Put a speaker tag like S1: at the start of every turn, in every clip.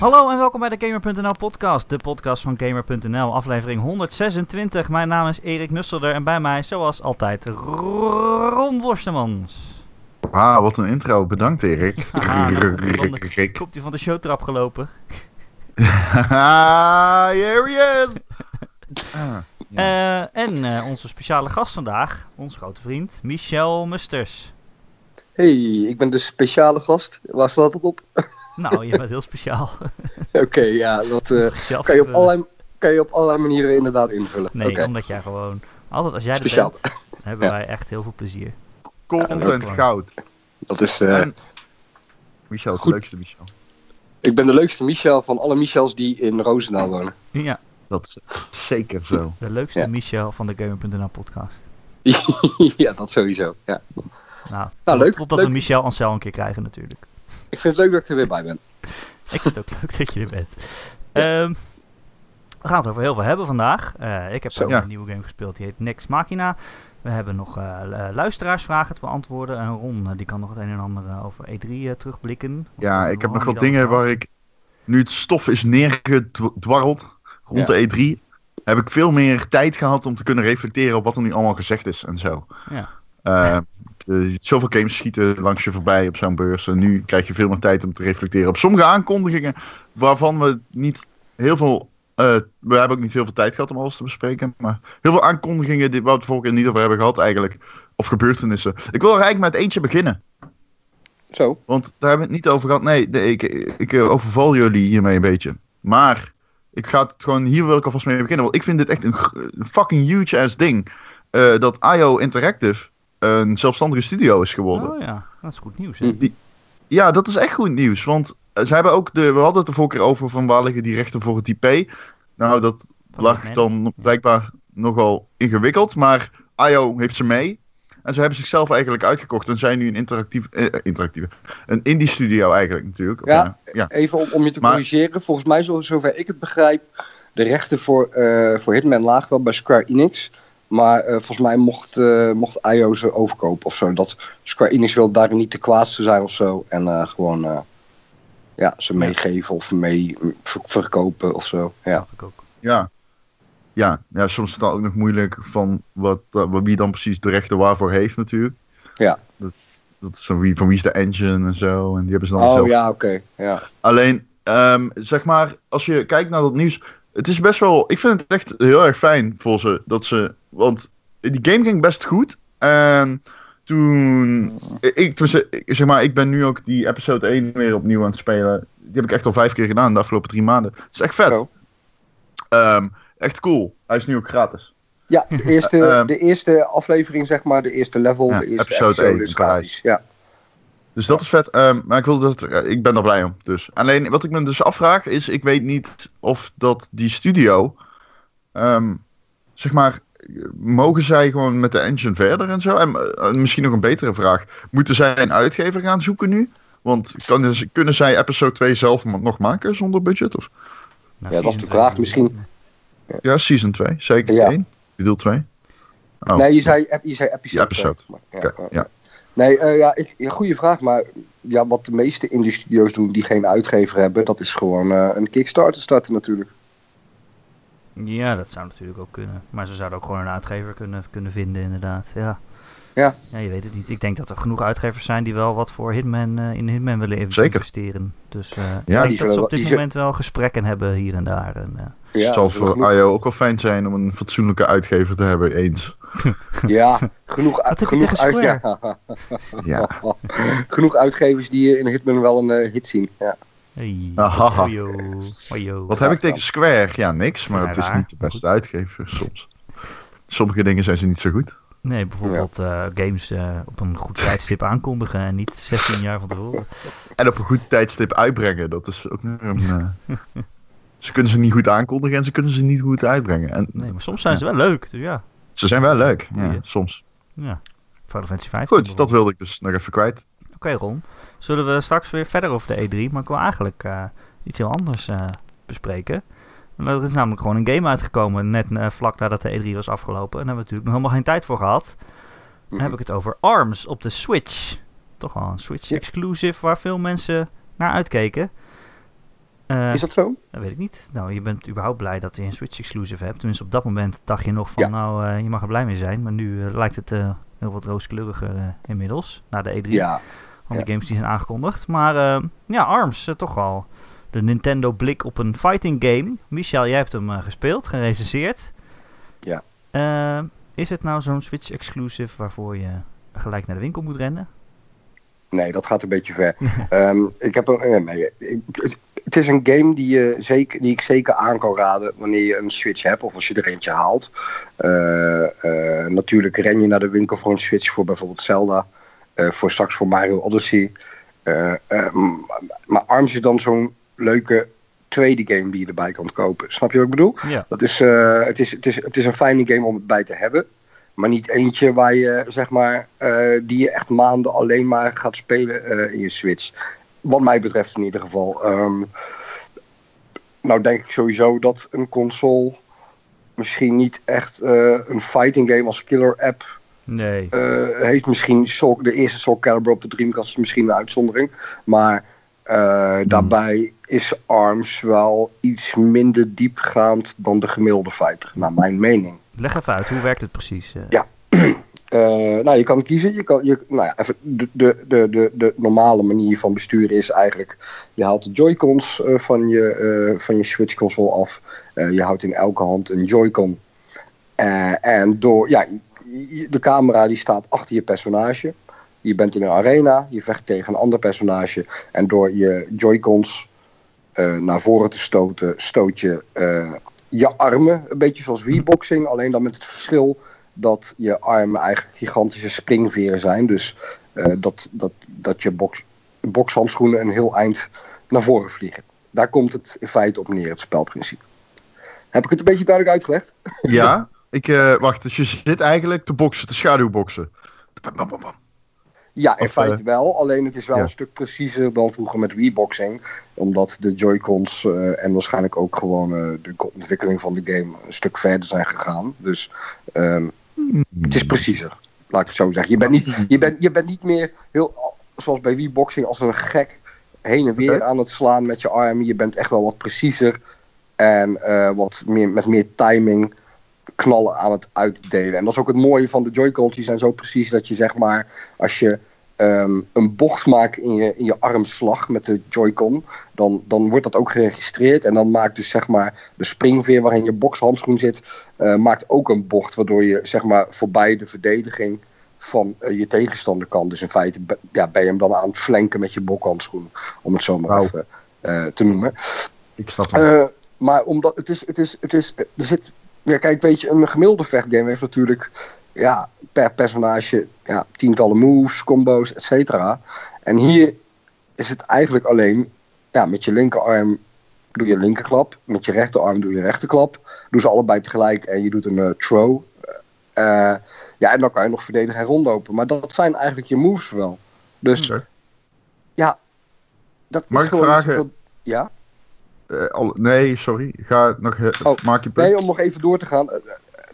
S1: Hallo en welkom bij de Gamer.nl podcast, de podcast van Gamer.nl, aflevering 126. Mijn naam is Erik Nusselder en bij mij, zoals altijd, Ron Worstemans.
S2: Ah, wat een intro. Bedankt, Erik.
S1: Haha, nou, komt hij van de- showtrap gelopen?
S2: Here he is. Ah, ja.
S1: Eh, en eh, onze speciale gast vandaag, onze grote vriend, Michel Musters.
S3: Hey, ik ben de speciale gast. Waar staat dat op?
S1: Nou, je bent heel speciaal.
S3: Oké, ja, dat eh, kan, je op allerlei, kan je op allerlei manieren inderdaad invullen.
S1: Nee, omdat jij gewoon... Altijd als jij er
S3: Speciaal.
S1: bent, hebben
S3: Ja.
S1: wij echt heel veel plezier.
S2: Content goud.
S3: dat is, eh,
S2: En Michel is de leukste Michel.
S3: ik ben de leukste Michel van alle Michels die in Roosendaal wonen.
S1: Ja,
S2: Dat is zeker zo.
S1: de leukste
S3: Ja.
S1: Michel van de Gamer.nl podcast.
S3: ja, dat sowieso. Ja.
S1: Nou,
S3: Nou, leuk,
S1: Totdat
S3: leuk.
S1: we Michel Ancel een keer krijgen natuurlijk.
S3: Ik vind het leuk dat ik er weer bij ben.
S1: Ik vind het ook leuk dat je er bent. Ehm, we gaan het over heel veel hebben vandaag. Eh, ik heb
S3: Zo.
S1: ook
S2: Ja.
S1: een nieuwe game gespeeld, die heet Next Machina. We hebben nog eh, lu- luisteraarsvragen te beantwoorden. En Ron, eh, die kan nog het een en ander eh, over E3 eh, terugblikken.
S2: Ja, ik
S1: eh,
S2: heb nog wat dingen waar ik... Nu het stof is neergedwarreld rond
S3: Ja.
S2: de E3... heb ik veel meer tijd gehad om te kunnen reflecteren op wat er nu allemaal gezegd is en zo.
S1: Ja.
S2: Eh, zoveel games schieten langs je voorbij op zo'n beurs. En nu krijg je veel meer tijd om te reflecteren op sommige aankondigingen. waarvan we niet heel veel. eh, we hebben ook niet heel veel tijd gehad om alles te bespreken. Maar heel veel aankondigingen die, waar we het vorige keer niet over hebben gehad, eigenlijk. Of gebeurtenissen. Ik wil er eigenlijk met eentje beginnen.
S3: Zo.
S2: Want daar hebben we het niet over gehad. Nee, nee, ik, ik eh, overval jullie hiermee een beetje. Maar ik ga het gewoon, hier wil ik alvast mee beginnen. Want ik vind dit echt een, fucking huge ass ding. dat IO Interactive een zelfstandige studio is geworden.
S1: Oh ja, dat is goed nieuws. Hè?
S2: Die, ja, dat is echt goed nieuws. Want eh, ze hebben ook de. We hadden het de vorige keer over van waar liggen die rechten voor het IP. Nou, dat
S1: Van
S2: lag dan blijkbaar nogal ingewikkeld. Maar IO heeft ze mee. En ze hebben zichzelf eigenlijk uitgekocht. En zijn nu een interactief, eh, interactieve. Een indie studio eigenlijk natuurlijk.
S3: Ja.
S2: ja.
S3: Even om, om je te
S2: Maar-
S3: corrigeren. Volgens mij, zo, zover ik het begrijp, de rechten voor, eh, voor Hitman lagen wel bij Square Enix. Maar eh, volgens mij mocht, eh, mocht IO ze overkopen of zo. Dat Square Enix wil daar niet te kwaad te zijn of zo. En eh, gewoon eh, ja, ze meegeven of mee ver- verkopen of zo. Ja.
S1: Snap ik ook.
S2: Ja. Ja, ja, soms is het dan ook nog moeilijk van wat, wie dan precies de rechten waarvoor heeft natuurlijk.
S3: Ja.
S2: Dat, dat is van wie, van wie is de engine en zo. En die hebben ze dan
S3: Oh
S2: zelf
S3: ja, oké. Ja.
S2: Alleen, ehm, zeg maar, als je kijkt naar dat nieuws. Het is best wel. Ik vind het echt heel erg fijn voor ze. Dat ze. Want die game ging best goed. En toen. Ik, ze- ik- zeg maar, ik ben nu ook die episode 1 weer opnieuw aan het spelen. Die heb ik echt al vijf keer gedaan de afgelopen drie maanden. Het is echt vet. Ehm, echt cool. Hij is nu ook gratis.
S3: Ja, de eerste,
S2: Ehm.
S3: de eerste aflevering, zeg maar, de eerste level,
S2: Ja,
S3: de eerste
S2: episode
S3: episode,
S2: één,
S3: is
S2: Parijs.
S3: gratis. Ja.
S2: Dus dat is vet. Ehm, maar ik, wil dat, eh, ik ben er blij om. Dus. Alleen wat ik me dus afvraag is: ik weet niet of dat die studio. ehm, zeg maar. Mogen zij gewoon met de engine verder en zo? En eh, misschien nog een betere vraag. Moeten zij een uitgever gaan zoeken nu? Want kan, kunnen zij episode 2 zelf nog maken zonder budget? Of?
S1: Nou,
S3: Ja, dat is de vraag. Misschien-
S2: Ja, season 2. Zeker
S3: Ja.
S2: 1. Ik bedoel 2. Oh.
S3: Nee, je zei, je zei episode.
S2: Ja, episode.
S3: zeg maar. Ja,
S2: Oké,
S3: ja.
S2: Ja.
S3: Nee, eh, ja, ik, ja, goede vraag. Maar ja, wat de meeste indie studio's doen die geen uitgever hebben, dat is gewoon eh, een Kickstarter starten natuurlijk.
S1: Ja, dat zou natuurlijk ook kunnen. Maar ze zouden ook gewoon een uitgever kunnen, kunnen vinden, inderdaad. Ja.
S3: Ja.
S1: ja, je weet het niet. Ik denk dat er genoeg uitgevers zijn die wel wat voor Hitman, eh, in Hitman willen even
S2: Zeker.
S1: investeren. Dus eh, ik
S2: die
S1: denk dat
S3: zullen
S1: ze op dit moment wel gesprekken hebben hier en daar. En, eh,
S3: Ja,
S2: het zal voor IO ook wel fijn zijn om een fatsoenlijke uitgever te hebben, eens.
S3: ja, genoeg,
S1: Wat heb je
S3: genoeg, uit, ja,
S2: Ja.
S3: genoeg uitgevers die in Hitman wel een eh, hit zien. Ja.
S1: hey,
S2: Ahaha.
S1: Ojo, ojo.
S2: Wat heb ik tegen Square? Ja, niks, maar het is
S1: raar,
S2: niet de beste uitgever soms. Sommige dingen zijn ze niet zo goed.
S1: Nee, bijvoorbeeld eh, games eh, op een goed tijdstip aankondigen en niet 16 jaar van tevoren.
S2: En op een goed tijdstip uitbrengen, dat is ook een... ze kunnen ze niet goed aankondigen en ze kunnen ze niet goed uitbrengen. En
S1: Nee, maar soms zijn ze wel leuk. Dus ja,
S2: ze zijn wel leuk, ja, soms.
S1: ja. Final Fantasy 5.
S2: Goed, dat wilde ik dus nog even kwijt.
S1: Oké Ron, zullen we straks weer verder over de E3, maar ik wil eigenlijk eh, iets heel anders eh, bespreken. En Er is namelijk gewoon een game uitgekomen, net eh, vlak nadat de E3 was afgelopen. En daar hebben we natuurlijk nog helemaal geen tijd voor gehad. Dan heb ik het over ARMS op de Switch. Toch wel een Switch
S3: Ja.
S1: exclusive waar veel mensen naar uitkeken. Eh,
S3: Is dat zo?
S1: Dat weet ik niet. Nou, je bent überhaupt blij dat je een Switch exclusive hebt. Tenminste, op dat moment dacht je nog van,
S3: Ja.
S1: nou, eh, je mag er blij mee zijn. Maar nu eh, lijkt het heel wat rooskleuriger inmiddels, na de E3.
S3: Ja.
S1: Van
S3: ja.
S1: games die zijn aangekondigd. Maar ja, ARMS, toch wel de Nintendo blik op een fighting game. Michel, jij hebt hem gespeeld, gerecenseerd.
S3: Ja.
S1: Is het nou zo'n Switch exclusive waarvoor je gelijk naar de winkel moet rennen?
S3: Nee, dat gaat een beetje ver. Ehm, ik heb een, nee, ik- het- is een game die, je zeker, die ik zeker aan kan raden wanneer je een Switch hebt of als je er eentje haalt. Eh, eh, natuurlijk ren je naar de winkel voor een Switch voor bijvoorbeeld Zelda, eh, voor straks voor Mario Odyssey. Maar ARMS is dan zo'n leuke tweede game die je erbij kan kopen. Snap je wat ik bedoel?
S1: Ja.
S3: Dat is, het, is, het, is, het is een fijne game om het bij te hebben. Maar niet eentje waar je, zeg maar, die je echt maanden alleen maar gaat spelen in je Switch. Wat mij betreft in ieder geval. Ehm, nou denk ik sowieso dat een console misschien niet echt eh, een fighting game als killer app
S1: Nee.
S3: eh, heeft. Misschien Soul, de eerste Soul Calibur op de Dreamcast is misschien een uitzondering. Maar eh, daarbij is ARMS wel iets minder diepgaand dan de gemiddelde fighter, naar mijn mening.
S1: Leg even uit, hoe werkt het precies?
S3: Ja. Eh, nou, je kan kiezen. Je kan, je, nou ja, even de, de, de, de, normale manier van besturen is eigenlijk... je haalt de Joy-Cons eh, van, je, eh, van je Switch-console af. Je houdt in elke hand een Joy-Con. En door... Ja, de camera die staat achter je personage. Je bent in een arena. Je vecht tegen een ander personage. En door je Joy-Cons naar voren te stoten... stoot je je armen. Een beetje zoals Wii-boxing. Alleen dan met het verschil dat je armen eigenlijk gigantische springveren zijn. Dus eh, dat, dat, dat je box, bokshandschoenen een heel eind naar voren vliegen. Daar komt het in feite op neer, het spelprincipe. Heb ik het een beetje duidelijk uitgelegd?
S2: Ja, ik, eh, wacht, dus je zit eigenlijk te boksen, te schaduwboksen. Bam, bam, bam, bam.
S3: Ja, in
S2: Of,
S3: feite wel. Alleen het is wel
S2: ja.
S3: een stuk preciezer dan vroeger met Wii-boxing. Omdat de Joy-Cons eh, en waarschijnlijk ook gewoon eh, de ontwikkeling van de game een stuk verder zijn gegaan. Dus ehm, het is preciezer, laat ik het zo zeggen. Je bent niet, je bent, je bent niet meer heel, zoals bij Wii-boxing, als een gek heen en weer aan het slaan met je armen. Je bent echt wel wat preciezer en eh, wat meer, met meer timing knallen aan het uitdelen. En dat is ook het mooie van de Joy-Cons. Die zijn zo precies dat je zeg maar, als je ehm, een bocht maakt in je, in je armslag met de Joy-Con, dan, dan wordt dat ook geregistreerd. En dan maakt dus zeg maar de springveer waarin je bokshandschoen zit, eh, maakt ook een bocht. Waardoor je zeg maar voorbij de verdediging van eh, je tegenstander kan. Dus in feite ja, ben je hem dan aan het flanken met je bokhandschoen. Om het zo maar even eh, te noemen.
S2: Ik snap het.
S3: Maar omdat het is, het is, het is, er zit, ja, kijk, weet je, een gemiddelde vechtgame heeft natuurlijk, ja, per personage, ja, tientallen moves, combo's, et cetera. En hier is het eigenlijk alleen, ja, met je linkerarm doe je linkerklap, met je rechterarm doe je rechterklap. Doe ze allebei tegelijk en je doet een eh, throw. Eh, ja, en dan kan je nog verdedigen en rondlopen. Maar dat zijn eigenlijk je moves wel. Dus
S2: Oké.
S3: dat
S2: Mag
S3: is
S2: ik
S3: gewoon
S2: vragen?
S3: wat- Ja?
S2: Eh, al- nee, sorry. Ga nog,
S3: Oh,
S2: maak je punt.
S3: Nee, om nog even door te gaan.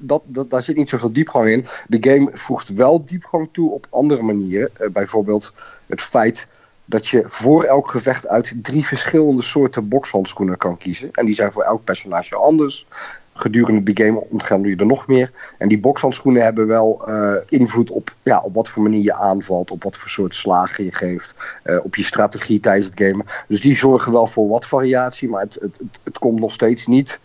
S3: Dat, dat, daar zit niet zoveel diepgang in. De game voegt wel diepgang toe op andere manieren. Eh, bijvoorbeeld het feit dat je voor elk gevecht uit drie verschillende soorten bokshandschoenen kan kiezen. En die zijn voor elk personage anders. Gedurende de game ontgaan je er nog meer. En die bokshandschoenen hebben wel eh, invloed op, ja, op wat voor manier je aanvalt. Op wat voor soort slagen je geeft. eh, op je strategie tijdens het gamen. Dus die zorgen wel voor wat variatie. Maar het, het, het, komt nog steeds niet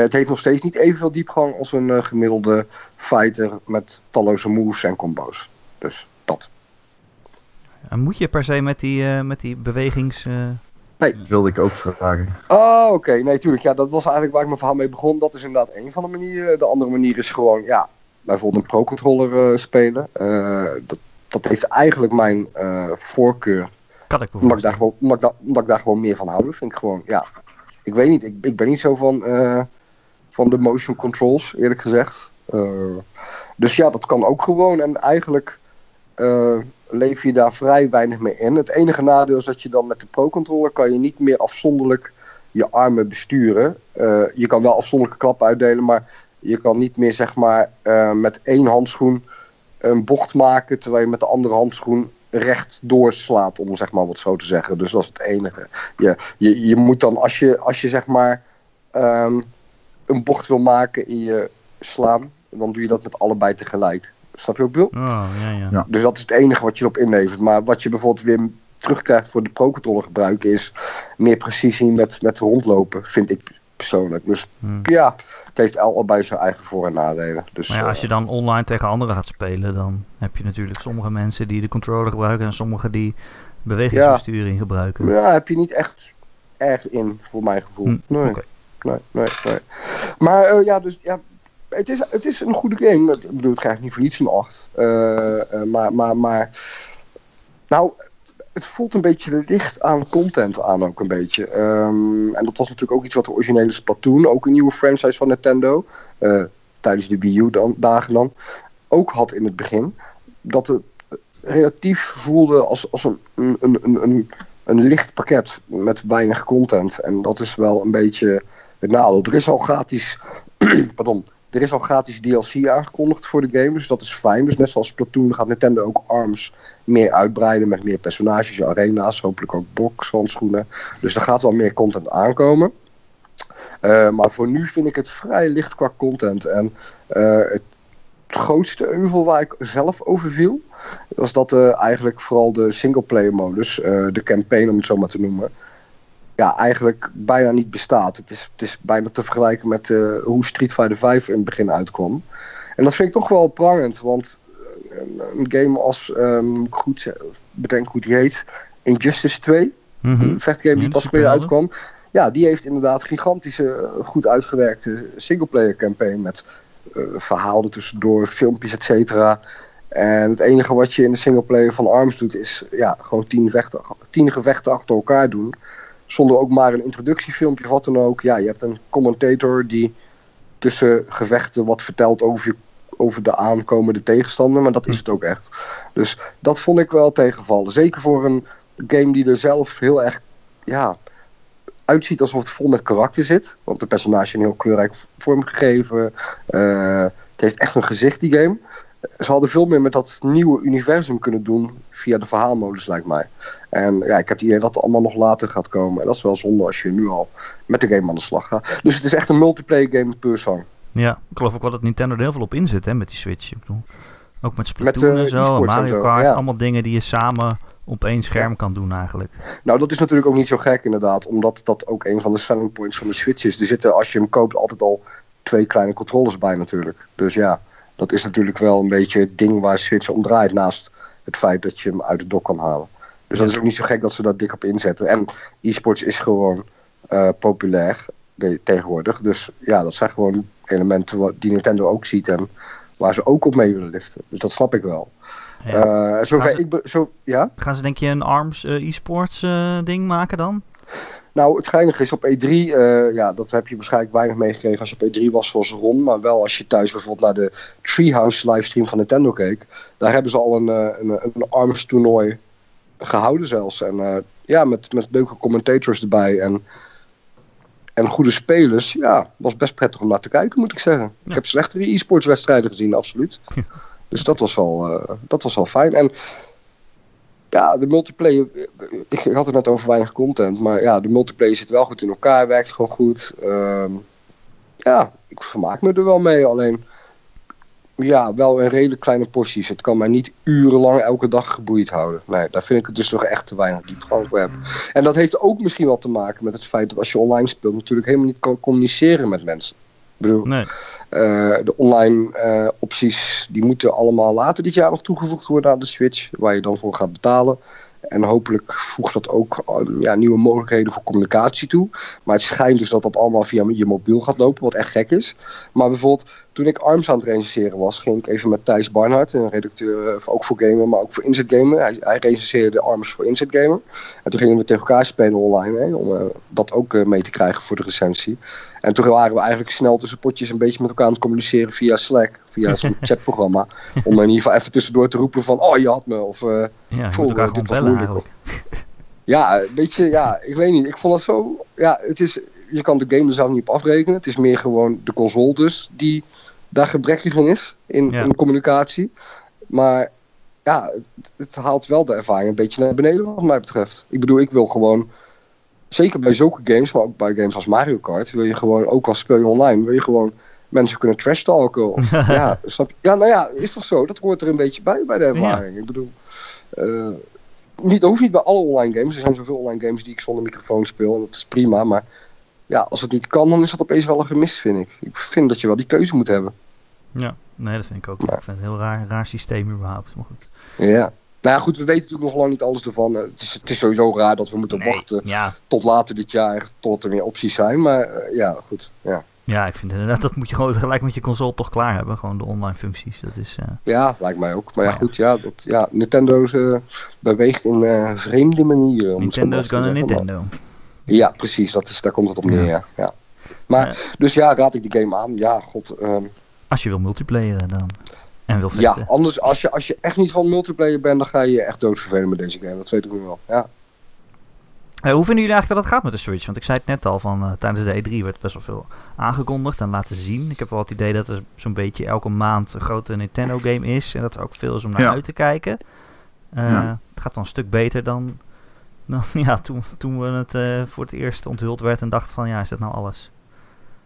S3: het heeft nog steeds niet evenveel diepgang als een eh, gemiddelde fighter met talloze moves en combo's. Dus dat.
S1: En moet je per se met die, eh, met die bewegings... eh,
S2: Dat wilde ik ook vragen.
S3: Oh, oké. Nee, tuurlijk. Ja, dat was eigenlijk waar ik mijn verhaal mee begon. Dat is inderdaad één van de manieren. De andere manier is gewoon, ja, bijvoorbeeld een pro-controller eh, spelen. Eh, dat, dat heeft eigenlijk mijn eh, voorkeur.
S1: kan ik me
S3: Omdat ik, daar gewoon, omdat, ik daar, omdat ik daar gewoon meer van hou. Vind ik gewoon, ja. Ik weet niet. Ik, ik ben niet zo van, eh, van de motion controls, eerlijk gezegd. Eh, dus ja, dat kan ook gewoon. En eigenlijk eh, leef je daar vrij weinig mee in. Het enige nadeel is dat je dan met de pro-controller kan je niet meer afzonderlijk je armen besturen. Eh, je kan wel afzonderlijke klappen uitdelen, maar je kan niet meer zeg maar met één handschoen een bocht maken, terwijl je met de andere handschoen recht doorslaat, om zeg maar wat zo te zeggen. Dus dat is het enige. Je, je, je moet dan, als je, als je zeg maar ehm, een bocht wil maken in je slaan, dan doe je dat met allebei tegelijk. Snap je wat ik bedoel?
S1: Oh, ja, ja.
S2: Ja.
S3: Dus dat is het enige wat je erop inlevert. Maar wat je bijvoorbeeld weer terugkrijgt voor de pro-controller gebruiken is meer precisie met, met rondlopen, vind ik persoonlijk. Dus
S1: Hmm.
S3: ja, het heeft al- allebei zijn eigen voor- en nadelen. Dus,
S1: Maar ja, als
S3: eh,
S1: je dan online tegen anderen gaat spelen, dan heb je natuurlijk sommige mensen die de controller gebruiken en sommige die bewegingsbesturing gebruiken.
S3: ja, heb je niet echt erg in, voor mijn gevoel.
S1: Hm,
S3: Nee.
S1: oké.
S3: Nee, nee, nee. Maar eh, ja, dus ja, het is, het is een goede game. Ik bedoel, het krijgt niet voor niets een 8. Eh, eh, maar, maar, maar, nou, het voelt een beetje licht aan content aan ook een beetje. Ehm, en dat was natuurlijk ook iets wat de originele Splatoon, ook een nieuwe franchise van Nintendo, tijdens de Wii U dan, ook had in het begin. Dat het relatief voelde als, als een, een, een, een, een licht pakket met weinig content. En dat is wel een beetje nadeel. Er is al gratis, pardon, er is al gratis DLC aangekondigd voor de game, dus dat is fijn. Dus net zoals Splatoon gaat Nintendo ook ARMS meer uitbreiden met meer personages, arena's, hopelijk ook boxhandschoenen. Dus er gaat wel meer content aankomen. Eh, maar voor nu vind ik het vrij licht qua content. En eh, het grootste euvel waar ik zelf over viel, was dat eh, eigenlijk vooral de singleplayer modus, de campaign om het zo maar te noemen, ja, eigenlijk bijna niet bestaat. Het is, het is bijna te vergelijken met eh, hoe Street Fighter 5 in het begin uitkwam. En dat vind ik toch wel prangend, want eh, een, een game als, ik goed bedenk hoe die heet, Injustice 2,
S1: Mhm.
S3: een vechtgame die pas weer uitkwam. Ja, die heeft inderdaad gigantische, eh, goed uitgewerkte singleplayer campaign met eh, verhalen tussendoor, filmpjes, et cetera. En het enige wat je in de singleplayer van ARMS doet is ja, gewoon tien, vechten, tien gevechten achter elkaar doen. Zonder ook maar een introductiefilmpje of wat dan ook. Ja, je hebt een commentator die tussen gevechten wat vertelt over, je, over de aankomende tegenstander. Maar dat is het ook echt. Dus dat vond ik wel tegenvallen. Zeker voor een game die er zelf heel erg ja, uitziet alsof het vol met karakter zit. Want de personages zijn heel kleurrijk vormgegeven. Eh, het heeft echt een gezicht, die game. Ze hadden veel meer met dat nieuwe universum kunnen doen via de verhaalmodus, lijkt mij. En ja, ik heb het idee dat het allemaal nog later gaat komen. En dat is wel zonde als je nu al met de game aan de slag gaat. Dus het is echt een multiplayer game puur zang.
S1: Ja, ik geloof ook wel dat Nintendo er heel veel op inzet hè, met die Switch. Ik bedoel, ook met Splatoon
S3: eh,
S1: en zo, en Mario Kart.
S3: ja.
S1: Allemaal dingen die je samen op één scherm kan doen eigenlijk.
S3: Nou, dat is natuurlijk ook niet zo gek inderdaad, omdat dat ook een van de selling points van de Switch is. Er zitten, als je hem koopt, altijd al twee kleine controllers bij natuurlijk. Dus ja, dat is natuurlijk wel een beetje het ding waar Switch om draait, naast het feit dat je hem uit de dock kan halen. Dus dat is ook niet zo gek dat ze daar dik op inzetten. En e-sports is gewoon eh, populair de- tegenwoordig. Dus ja, dat zijn gewoon elementen wat, die Nintendo ook ziet en waar ze ook op mee willen liften. Dus dat snap ik wel.
S1: Ja.
S3: Eh, zover
S1: Gaan ze-
S3: ik zo, ja?
S1: Gaan ze denk je een ARMS eh, e-sports eh, ding maken dan?
S3: Nou, het geinige is op E3, eh, ja, dat heb je waarschijnlijk weinig meegekregen als je op E3 was zoals Ron. Maar wel als je thuis bijvoorbeeld naar de Treehouse livestream van Nintendo keek. Daar hebben ze al een, een, een ARMS toernooi gehouden zelfs. En eh, ja, met, met leuke commentators erbij en, en goede spelers. Ja, was best prettig om naar te kijken moet ik zeggen.
S1: Ja.
S3: Ik heb slechtere e-sports wedstrijden gezien, absoluut.
S1: Ja.
S3: Dus dat was, wel, eh, dat was wel fijn. En ja, de multiplayer. Ik had het net over weinig content. Maar ja, de multiplayer zit wel goed in elkaar. Werkt gewoon goed. Ehm, ja, ik vermaak me er wel mee. Alleen. Ja, wel in redelijk kleine porties. Het kan mij niet urenlang elke dag geboeid houden. Nee, daar vind ik het dus nog echt te weinig diepgang voor hebben. En dat heeft ook misschien wel te maken met het feit dat als je online speelt, natuurlijk helemaal niet kan communiceren met mensen. Ik bedoel,
S1: Nee.
S3: eh, de online eh, opties die moeten allemaal later dit jaar nog toegevoegd worden aan de Switch, waar je dan voor gaat betalen. En hopelijk voegt dat ook eh, ja, nieuwe mogelijkheden voor communicatie toe. Maar het schijnt dus dat dat allemaal via je mobiel gaat lopen, wat echt gek is. Maar bijvoorbeeld, toen ik ARMS aan het recenseren was, ging ik even met Thijs Barnhart, een redacteur eh, ook voor Gamer, maar ook voor Inzet Gamer. Hij, hij recenseerde ARMS voor Inzet Gamer. En toen gingen we tegen elkaar spelen online, hè, om eh, dat ook eh, mee te krijgen voor de recensie. En toen waren we eigenlijk snel tussen potjes een beetje met elkaar aan het communiceren via Slack, via zo'n chatprogramma. Om in ieder geval even tussendoor te roepen van, oh je had me, of... eh,
S1: Ja, elkaar
S3: dit was moeilijk, ja, weet je, ja, ik weet niet. Ik vond het zo. Ja, het is. Je kan de game er zelf niet op afrekenen. Het is meer gewoon de console dus die daar gebrekkig in is. In,
S1: Ja.
S3: in communicatie. Maar ja, het, het haalt wel de ervaring een beetje naar beneden wat mij betreft. Ik bedoel, ik wil gewoon, zeker bij zulke games, maar ook bij games als Mario Kart, wil je gewoon, ook als speel je online, wil je gewoon mensen kunnen trash talken. Of, ja, snap je? Ja, nou ja, is toch zo? Dat hoort er een beetje bij, bij de ervaring. Ik bedoel, eh, niet, dat hoeft niet bij alle online games. Er zijn zoveel online games die ik zonder microfoon speel en dat is prima, maar ja, als het niet kan, dan is dat opeens wel een gemis, vind ik. Ik vind dat je wel die keuze moet hebben.
S1: Ja, nee, dat vind ik ook.
S3: Ja.
S1: Ik vind het een heel raar, raar systeem überhaupt. Maar goed.
S3: Ja. Nou ja, goed, we weten natuurlijk nog lang niet alles ervan. Eh, Het is, het is sowieso raar dat we moeten
S1: Nee,
S3: wachten
S1: ja,
S3: tot later dit jaar, tot er weer opties zijn. Maar eh, ja, goed. Ja.
S1: ja, ik vind inderdaad dat moet je gewoon gelijk met je console toch klaar hebben. Gewoon de online functies. Dat is, eh,
S3: ja, lijkt mij ook. Maar ja, goed, ja, dat, ja Nintendo eh, beweegt in vreemde manieren.
S1: Nintendo's
S3: te
S1: gonna
S3: zeggen.
S1: Nintendo.
S3: Ja, precies, dat is, daar komt het op neer, ja. ja. Maar,
S1: Ja.
S3: dus ja, raad ik die game aan. Ja, god. ehm,
S1: Als je wil multiplayeren dan. En wil
S3: ja, anders, als je, als je echt niet van multiplayer bent, dan ga je je echt doodvervelen met deze game. Dat weet ik nu wel. Ja.
S1: Eh, hoe vinden jullie eigenlijk dat het gaat met de Switch? Want ik zei het net al, van, eh, tijdens de E3 werd best wel veel aangekondigd en laten zien. Ik heb wel het idee dat er zo'n beetje elke maand een grote Nintendo game is. En dat er ook veel is om naar
S2: Ja.
S1: uit te kijken. Eh,
S2: Ja.
S1: Het gaat dan een stuk beter dan, dan ja, toen, toen we het eh, voor het eerst onthuld werd en dachten van ja, is dat nou alles?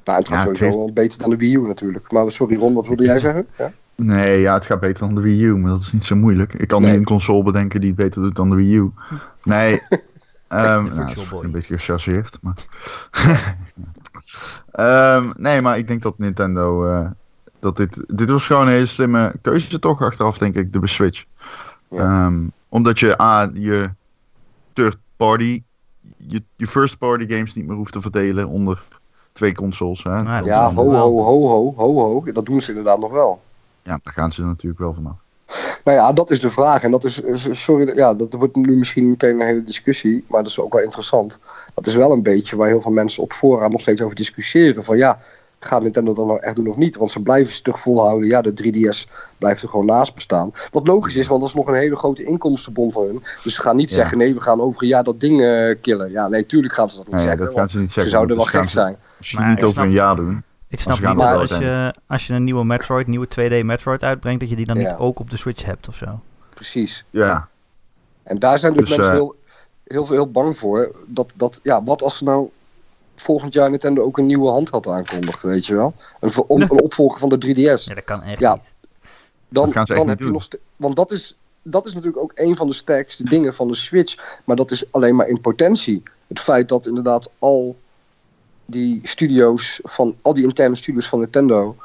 S3: Nou, het gaat
S2: Ja, het
S3: sowieso
S2: heeft-
S3: wel beter dan de Wii U natuurlijk. Maar sorry Ron, wat wilde jij zeggen? Ja?
S2: Nee, ja, het gaat beter dan de Wii U, maar dat is niet zo moeilijk. Ik kan
S3: Nee.
S2: niet een console bedenken die het beter doet dan de Wii U. Nee, ehm nou, een beetje gechargeerd, maar... Ehm, nee, maar ik denk dat Nintendo... eh, dat dit, dit was gewoon een hele slimme keuze toch achteraf, denk ik, de Switch.
S3: Ja.
S2: Ehm, omdat je A, je third party, je, je first party games niet meer hoeft te verdelen onder twee consoles. Hè?
S3: Ja, ho, ho, ho, ho, ho, ho. Dat doen ze inderdaad nog wel.
S2: Ja, daar gaan ze natuurlijk wel vanaf.
S3: Nou ja, dat is de vraag. En dat is, is- sorry, ja, dat wordt nu misschien meteen een hele discussie, maar dat is ook wel interessant. Dat is wel een beetje waar heel veel mensen op voorraad nog steeds over discussiëren. Van ja, gaat Nintendo dat nou echt doen of niet? Want ze blijven stug volhouden. Ja, de 3DS blijft er gewoon naast bestaan. Wat logisch is, want dat is nog een hele grote inkomstenbron van hun. Dus ze gaan niet
S2: Ja.
S3: zeggen, nee, we gaan over een jaar dat ding eh, killen. Ja, nee, tuurlijk gaan ze dat niet
S2: Nee,
S3: zeggen.
S2: dat
S3: want
S2: gaan ze niet
S3: ze
S2: zeggen.
S3: zouden wel gek zijn.
S2: ze Misschien
S1: Maar
S2: niet
S1: ik
S2: over
S1: snap-
S2: een jaar doen.
S1: Ik snap
S2: ze gaan
S1: niet dat als je, als je een nieuwe Metroid, nieuwe 2D Metroid uitbrengt, dat je die dan
S3: Ja.
S1: niet ook op de Switch hebt of zo.
S3: Precies.
S2: Ja,
S3: En daar zijn dus,
S2: Dus,
S3: mensen
S2: eh,
S3: heel, heel, veel- heel bang voor. Dat, dat, ja, wat als ze nou volgend jaar Nintendo ook een nieuwe handheld aankondigt, weet je wel? Een, een opvolger van de 3DS.
S1: Ja, dat kan echt
S3: Ja.
S1: niet.
S3: Dan,
S2: Dat gaan ze echt
S3: dan
S2: niet
S3: heb je
S2: doen.
S3: nog Want dat is, dat is natuurlijk ook een van de sterkste dingen van de Switch. Maar dat is alleen maar in potentie. Het feit dat inderdaad al die studio's van al die interne studios van Nintendo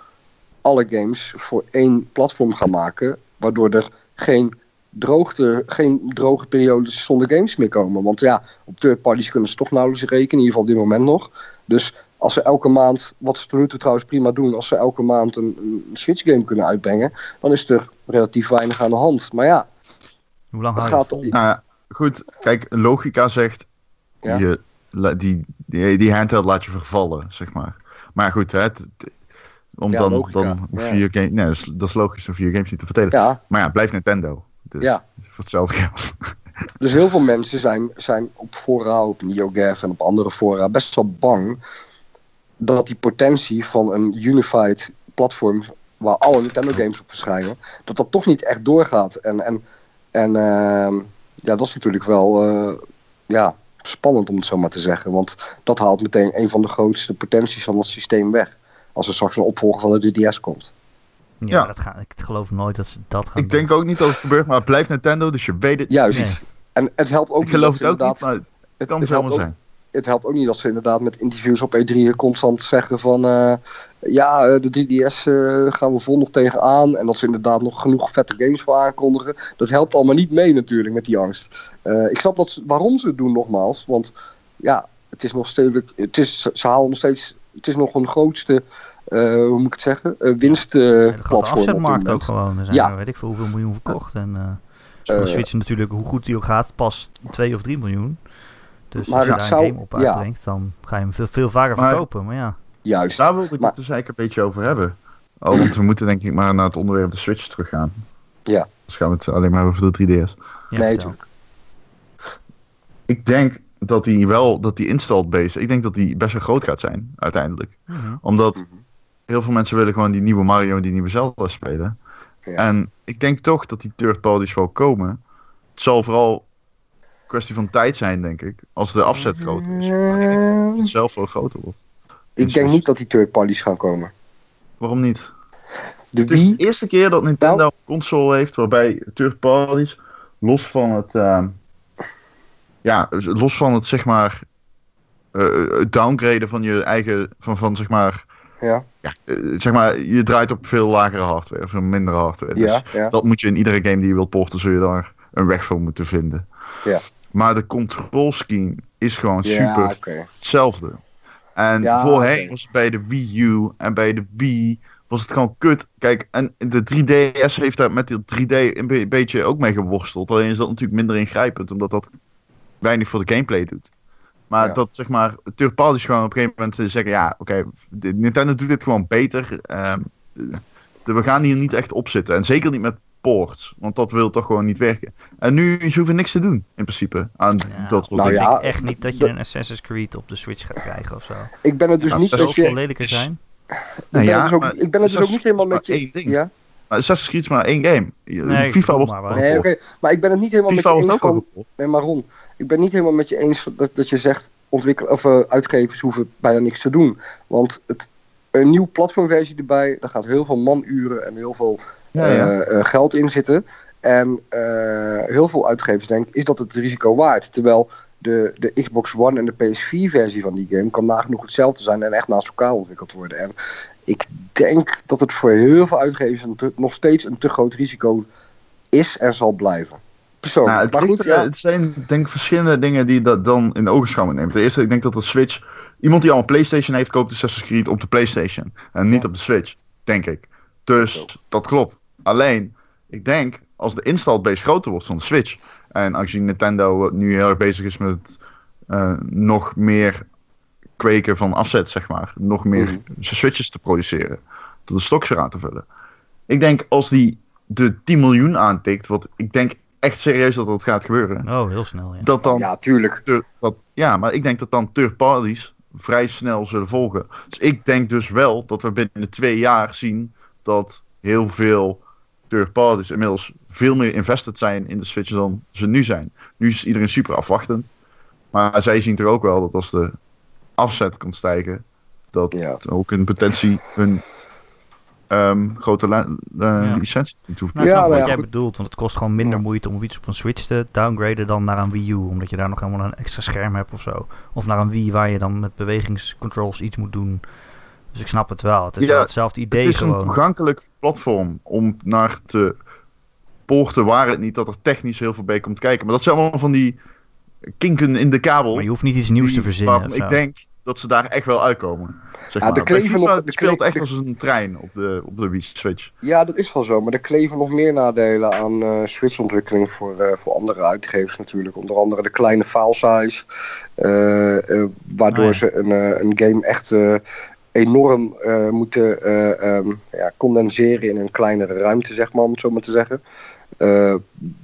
S3: alle games voor één platform gaan maken, waardoor er geen droogte, geen droge periodes zonder games meer komen. Want ja, op third parties kunnen ze toch nauwelijks rekenen, in ieder geval op dit moment nog. Dus als ze elke maand, wat ze tot nu toe trouwens prima doen, als ze elke maand een, een Switch game kunnen uitbrengen, dan is er relatief weinig aan de hand. Maar ja,
S1: Hoe lang
S3: Dat gaat
S1: het
S2: nou ja, goed. Kijk, logica zegt,
S3: Ja.
S2: je, die, die, die handheld laat je vervallen, zeg maar. Maar goed, hè, om
S3: Ja,
S2: dan,
S3: logica,
S2: dan hoef je
S3: ja.
S2: je game, nee, dat is, dat is logisch, je je games niet te verdelen.
S3: ja,
S2: Maar ja, blijft Nintendo. Dus
S3: Ja.
S2: voor hetzelfde geld.
S3: dus heel veel mensen zijn, zijn op fora, op NeoGAF en op andere fora best wel bang dat die potentie van een unified platform waar alle Nintendo games op verschijnen, dat dat toch niet echt doorgaat. En, en, en ehm, ja, dat is natuurlijk wel eh, ja, spannend om het zo maar te zeggen. Want dat haalt meteen een van de grootste potenties van het systeem weg. Als er straks een opvolger van de 3DS komt.
S1: Ja,
S2: Ja.
S1: Dat ga, ik geloof nooit dat ze dat gaan
S2: Ik denk ook niet dat het gebeurt, maar het blijft Nintendo, dus je weet het.
S3: Juist.
S1: Nee.
S3: En het helpt ook
S2: ik
S3: niet
S2: geloof het ook niet, maar het
S3: het,
S2: kan
S3: het
S2: zomaar
S3: ook
S2: zijn.
S3: het helpt ook niet dat ze inderdaad met interviews op E3 constant zeggen van eh, ja, eh, de 3DS eh, gaan we vol nog tegenaan. En dat ze inderdaad nog genoeg vette games voor aankondigen. Dat helpt allemaal niet mee natuurlijk met die angst. Eh, ik snap dat ze- waarom ze het doen nogmaals. Want ja, het is nog steeds, het is, ze halen nog steeds, het is nog een grootste, hoe moet ik het zeggen, uh,
S1: grote
S3: winstplatform. dit
S1: afzetmarkt ook gewoon. Er zijn
S3: Ja.
S1: er weet ik veel hoeveel miljoen verkocht. En eh voor de
S3: Eh,
S1: Switch natuurlijk, hoe goed die ook gaat, pas 2 of 3 miljoen. Dus
S3: Maar
S1: als je
S3: het
S1: daar
S3: zou-
S1: een game op
S3: ja.
S1: uitbrengt, dan ga je hem veel, veel vaker
S2: Maar-
S1: verkopen. Maar ja,
S3: Juist.
S2: Daar wilde ik
S3: Maar-
S2: het dus eigenlijk een beetje over hebben. Oh, want we moeten denk ik maar naar het onderwerp de Switch teruggaan.
S3: Ja.
S2: Dus gaan we het alleen maar over de 3DS.
S1: ja
S3: nee, natuurlijk.
S2: Ik denk dat die wel, dat die installed base, ik denk dat die best wel groot gaat zijn, uiteindelijk.
S1: Mhm.
S2: Omdat
S3: Mhm.
S2: Heel veel mensen willen gewoon die nieuwe Mario en die nieuwe Zelda spelen.
S3: Ja.
S2: En ik denk toch dat die third parties wel komen. Het zal vooral een kwestie van tijd zijn, denk ik. Als de afzet groter is. Maar ik denk dat het zelf wel groter wordt.
S3: Ik denk niet dat die third parties gaan komen.
S2: Waarom niet?
S3: De
S2: Het is de eerste keer dat Nintendo
S3: Nou-
S2: een console heeft waarbij third parties, los van het, ehm, ja, los van het zeg maar, het downgraden van je eigen, van, van zeg maar,
S3: ja,
S2: ja, eh, zeg maar, je draait op veel lagere hardware, veel mindere hardware. Dus
S3: ja, ja.
S2: dat moet je in iedere game die je wilt porten, zul je daar een weg voor moeten vinden.
S3: Ja.
S2: Maar de control scheme is gewoon
S3: Ja,
S2: super hetzelfde. En
S3: Ja,
S2: voorheen was het bij de Wii U en bij de Wii was het gewoon kut. Kijk, en de 3DS heeft daar met die 3D een be- beetje ook mee geworsteld. Alleen is dat natuurlijk minder ingrijpend, omdat dat weinig voor de gameplay doet. Maar
S3: Ja.
S2: dat zeg maar, third gewoon op een gegeven moment zeggen, ja, oké, Nintendo doet dit gewoon beter. Ehm, we gaan hier niet echt op zitten. En zeker niet met ports, want dat wil toch gewoon niet werken. En nu ze hoeven niks te doen, in principe, aan
S1: Ja.
S2: dat
S3: Nou
S1: ik
S3: ja,
S1: denk echt niet dat je een Assassin's Creed op de Switch gaat krijgen of zo.
S3: Ik ben het dus niet
S2: dat is
S3: je...
S1: lelijker zijn.
S3: Ik
S2: Nou
S3: ben,
S2: ja,
S3: het dus ook,
S2: maar
S3: ik ben het dus ook niet helemaal met je...
S2: één ding.
S3: Ja?
S2: Maar Assassin's Creed is maar één game.
S1: Nee,
S2: FIFA wordt
S1: maar.
S3: Nee, oké. Maar ik ben het niet helemaal
S2: FIFA
S3: met je
S2: wordt
S3: eens van... Nee, maar Ron, ik ben niet helemaal met je eens dat, dat je zegt... Ontwikkel, of, eh, uitgevers hoeven bijna niks te doen. Want het, een nieuw platformversie erbij... daar gaat heel veel manuren en heel veel
S2: Ja, ja.
S3: eh, eh, geld in zitten. En eh, heel veel uitgevers denken, is dat het risico waard? Terwijl de, de Xbox One en de PS4-versie van die game kan nagenoeg hetzelfde zijn en echt naast elkaar ontwikkeld worden. En ik denk dat het voor heel veel uitgevers nog steeds een te groot risico is en zal blijven. Persoonlijk.
S2: Nou, het,
S3: maar
S2: ligt
S3: goed,
S2: er-
S3: ja.
S2: het zijn denk ik verschillende dingen die je dat dan in de ogenschouw nemen. Ten eerste, ik denk dat de Switch... Iemand die al een Playstation heeft, koopt Assassin's Creed op de Playstation. En niet
S3: Ja.
S2: op de Switch, denk ik. Dus dat klopt. Alleen, ik denk, als de install base groter wordt van de Switch... En aangezien Nintendo nu heel erg bezig is met eh, nog meer kweken van afzet, zeg maar. Nog meer
S3: Mhm.
S2: Switches te produceren. Door de stocks eraan te vullen. Ik denk als die de 10 miljoen aantikt, wat ik denk echt serieus dat dat gaat gebeuren.
S1: Oh, heel snel, ja.
S2: Dat dan,
S3: ja, tuurlijk.
S2: dat, ja, maar ik denk dat dan third parties vrij snel zullen volgen. Dus ik denk dus wel dat we binnen twee jaar zien dat heel veel third parties inmiddels veel meer invested zijn in de Switch dan ze nu zijn. Nu is iedereen super afwachtend. Maar zij zien toch ook wel dat als de afzet kan stijgen, dat
S3: Ja.
S2: ook in potentie hun ehm, grote eh,
S1: Ja.
S2: licentie niet hoeft.
S1: Nou,
S3: Ja,
S1: wat
S3: ja,
S1: jij
S3: goed.
S1: bedoelt, want het kost gewoon minder
S3: Ja.
S1: moeite om iets op een Switch te downgraden dan naar een Wii U, omdat je daar nog helemaal een extra scherm hebt of zo. Of naar een Wii waar je dan met bewegingscontrols iets moet doen. Dus ik snap het wel. Het is
S2: Ja,
S1: wel hetzelfde idee
S2: Het is een toegankelijk platform om naar te poorten waar het niet dat er technisch heel veel bij komt kijken. Maar dat zijn allemaal van die kinken in de kabel.
S1: Maar je hoeft niet iets nieuws
S2: die-
S1: te verzinnen.
S2: Ik denk dat ze daar echt wel uitkomen. Zeg
S3: Ja,
S2: maar.
S3: de kleven de
S2: speelt
S3: kle-
S2: echt
S3: de-
S2: als een trein op de, op de Wii Switch.
S3: Ja, dat is wel zo. Maar er kleven nog meer nadelen aan eh Switch-ontwikkeling voor, eh, voor andere uitgevers natuurlijk. Onder andere de kleine file size. eh, eh, waardoor
S1: Ah, ja.
S3: ze een, eh, een game echt eh, enorm eh, moeten eh, ehm, ja, condenseren in een kleinere ruimte, zeg maar, om het zo maar te zeggen. Eh,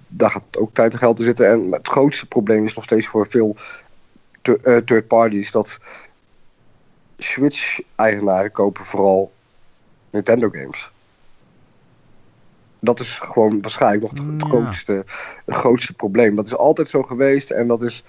S3: daar gaat ook tijd en geld in zitten. En het grootste probleem is nog steeds voor veel third parties dat Switch-eigenaren kopen vooral Nintendo games. Dat is gewoon waarschijnlijk nog het grootste, het grootste probleem. Dat is altijd zo geweest en dat is,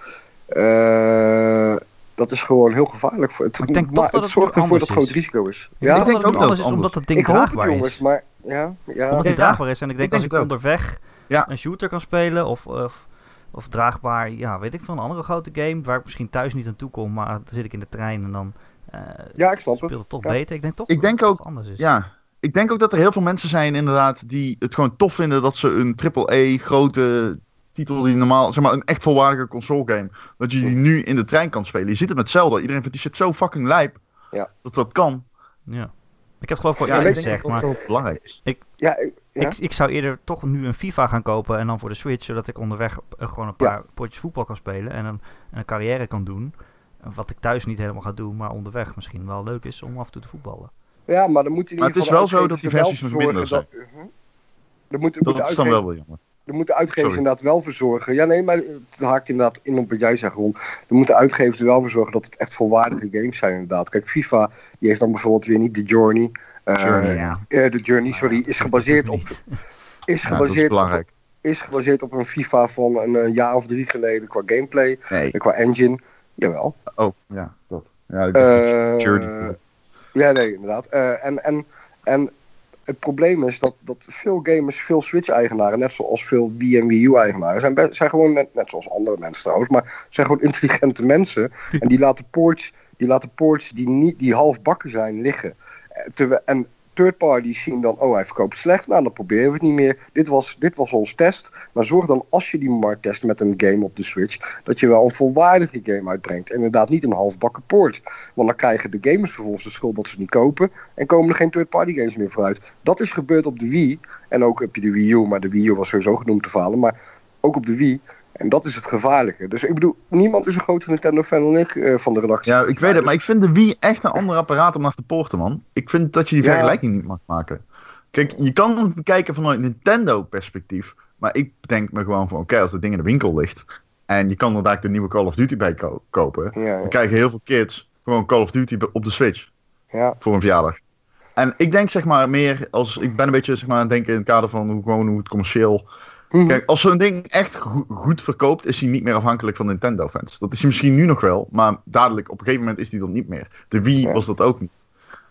S3: dat is gewoon heel gevaarlijk. Voor het,
S1: Maar ik denk
S3: maar
S1: toch dat
S3: het
S1: het
S3: zorgt ervoor dat het groot
S1: is.
S3: risico is.
S1: Ik
S3: Ja,
S1: denk
S2: denk
S1: dat het
S2: ook
S1: anders
S2: dat
S1: is
S2: het
S1: omdat het ding
S3: ik hoop het
S1: draagbaar
S3: jongens,
S1: is.
S3: maar ja, ja.
S1: Omdat
S2: Ja.
S1: draagbaar is. En ik denk
S2: Ik
S1: als ik
S2: het ook.
S1: onderweg
S2: Ja.
S1: een shooter kan spelen of, of, of draagbaar, ja, weet ik veel, een andere grote game waar ik misschien thuis niet aan toe kom, maar dan zit ik in de trein en dan eh
S3: ja, ik snap
S1: speelt
S3: het.
S1: het toch
S3: Ja.
S1: beter. Ik denk toch
S2: Ik
S1: dat
S2: denk
S1: het
S2: ook-
S1: toch anders is.
S2: Ja, ik denk ook dat er heel veel mensen zijn inderdaad die het gewoon tof vinden dat ze een AAA grote titel die normaal, zeg maar een echt volwaardige console game, dat je die nu in de trein kan spelen. Je ziet het met Zelda. Iedereen vindt die shit zo fucking lijp
S3: Ja.
S2: dat dat kan.
S1: Ja. Ik heb geloof ik al
S2: Ja,
S1: eerder
S2: ik
S1: gezegd, maar
S2: belangrijk is.
S3: Ja, ik- ja.
S1: ik, ik zou eerder toch nu een FIFA gaan kopen en dan voor de Switch, zodat ik onderweg eh, gewoon een
S3: Ja.
S1: paar potjes voetbal kan spelen en een, en een carrière kan doen. Wat ik thuis niet helemaal ga doen, maar onderweg misschien wel leuk is om af en toe te voetballen.
S3: Ja, maar dan moet in
S2: Maar
S3: ieder
S2: het is
S3: geval
S2: wel zo dat die versies
S3: er
S2: minder
S3: zorgen Dat, Mhm. Er moet,
S2: Dat
S3: moet
S2: is dan wel wel jammer.
S3: Er moeten uitgevers
S2: Sorry.
S3: inderdaad wel voor zorgen. Ja, nee, maar het haakt inderdaad in op wat jij zegt, Ron. Er moeten uitgevers er wel voor zorgen dat het echt volwaardige games zijn, inderdaad. Kijk, FIFA, die heeft dan bijvoorbeeld weer niet de Journey. Eh,
S2: Journey,
S1: ja.
S3: eh, de Journey, sorry, is gebaseerd op, is
S2: Ja, dat is
S3: gebaseerd op,
S2: belangrijk.
S3: is gebaseerd op een FIFA van een eh, jaar of drie geleden qua gameplay,
S2: Nee.
S3: qua engine. Jawel.
S2: Oh, ja, dat. Ja, ik
S3: Eh,
S2: Journey.
S3: Ja, nee, inderdaad. Eh, en, en, en het probleem is dat, dat veel gamers, veel Switch-eigenaren, net zoals veel Wii en Wii U-eigenaren, zijn, zijn gewoon net, net zoals andere mensen trouwens, maar zijn gewoon intelligente mensen. En die laten ports, die, laten ports die, niet, die half bakken zijn liggen. Eh, terwijl- en third parties zien dan, oh hij verkoopt slecht, nou dan proberen we het niet meer. Dit was, dit was ons test. Maar zorg dan als je die maar test met een game op de Switch, dat je wel een volwaardige game uitbrengt. En inderdaad niet een halfbakken port. Want dan krijgen de gamers vervolgens de schuld dat ze niet kopen. En komen er geen third-party games meer vooruit. Dat is gebeurd op de Wii. En ook heb je de Wii U, maar de Wii U was sowieso genoemd te falen. Maar ook op de Wii. En dat is het gevaarlijke. Dus ik bedoel, niemand is een grotere Nintendo-fan dan ik eh, van de redactie.
S2: Ja, ik weet het, maar ik vind de Wii echt een ander apparaat om naar te porten, man. Ik vind dat je die
S3: Ja.
S2: vergelijking niet mag maken. Kijk, je kan het bekijken vanuit Nintendo-perspectief, maar ik denk me gewoon van, oké, als dat ding in de winkel ligt en je kan er inderdaad de nieuwe Call of Duty bij ko- kopen,
S3: Ja, ja.
S2: dan krijgen heel veel kids gewoon Call of Duty op de Switch
S3: ja.
S2: voor een verjaardag. En ik denk zeg maar meer als, ik ben een beetje zeg maar aan het denken in het kader van hoe, gewoon hoe het commercieel
S3: Mhm.
S2: Kijk, als zo'n ding echt go- goed verkoopt, is hij niet meer afhankelijk van Nintendo-fans. Dat is hij misschien nu nog wel, maar dadelijk op een gegeven moment is hij dat niet meer. De Wii
S3: Ja.
S2: was dat ook niet.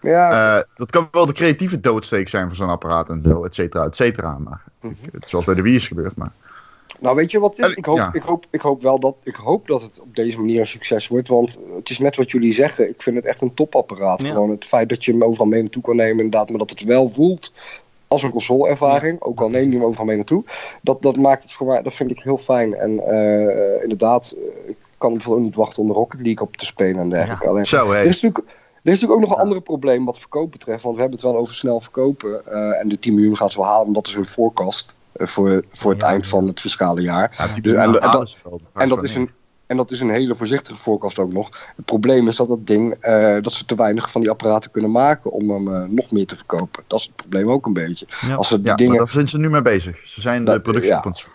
S3: ja.
S2: Eh, dat kan wel de creatieve doodsteek zijn van zo'n apparaat en zo, et cetera, et cetera. Maar ik- zoals bij de Wii is gebeurd. Maar
S3: Nou, weet je wat het is? Ik hoop,
S2: ja.
S3: ik, hoop, ik hoop wel dat, ik hoop dat het op deze manier een succes wordt. Want het is net wat jullie zeggen. Ik vind het echt een topapparaat.
S1: Ja.
S3: Gewoon het feit dat je hem overal mee naartoe kan nemen, inderdaad. Maar dat het wel voelt als een console-ervaring. ook al neem je hem overal mee naartoe. Dat, dat maakt het voor mij, dat vind ik heel fijn. En eh, inderdaad, eh, ik kan bijvoorbeeld ook niet wachten om de Rocket League op te spelen en dergelijke. Alleen,
S2: zo,
S3: er is natuurlijk. Er is natuurlijk ook nog een ander probleem wat verkoop betreft. Want we hebben het wel over snel verkopen. eh, en de 10 miljoen gaan ze wel halen, want dat is hun forecast. eh, voor, voor het
S1: Ja,
S3: eind
S1: ja.
S3: van het fiscale jaar.
S2: Ja,
S3: Dus- en-
S2: en,
S3: en dat-
S2: wel.
S3: En dat, is een, en dat is een hele voorzichtige voorkast ook nog. Het probleem is dat dat ding, eh, dat ze te weinig van die apparaten kunnen maken om hem eh, nog meer te verkopen. Dat is het probleem ook een beetje.
S1: Ja.
S3: Als ze die
S2: Ja,
S3: dingen,
S2: maar daar zijn ze nu mee bezig. Ze zijn de productie
S3: ja.
S2: op het...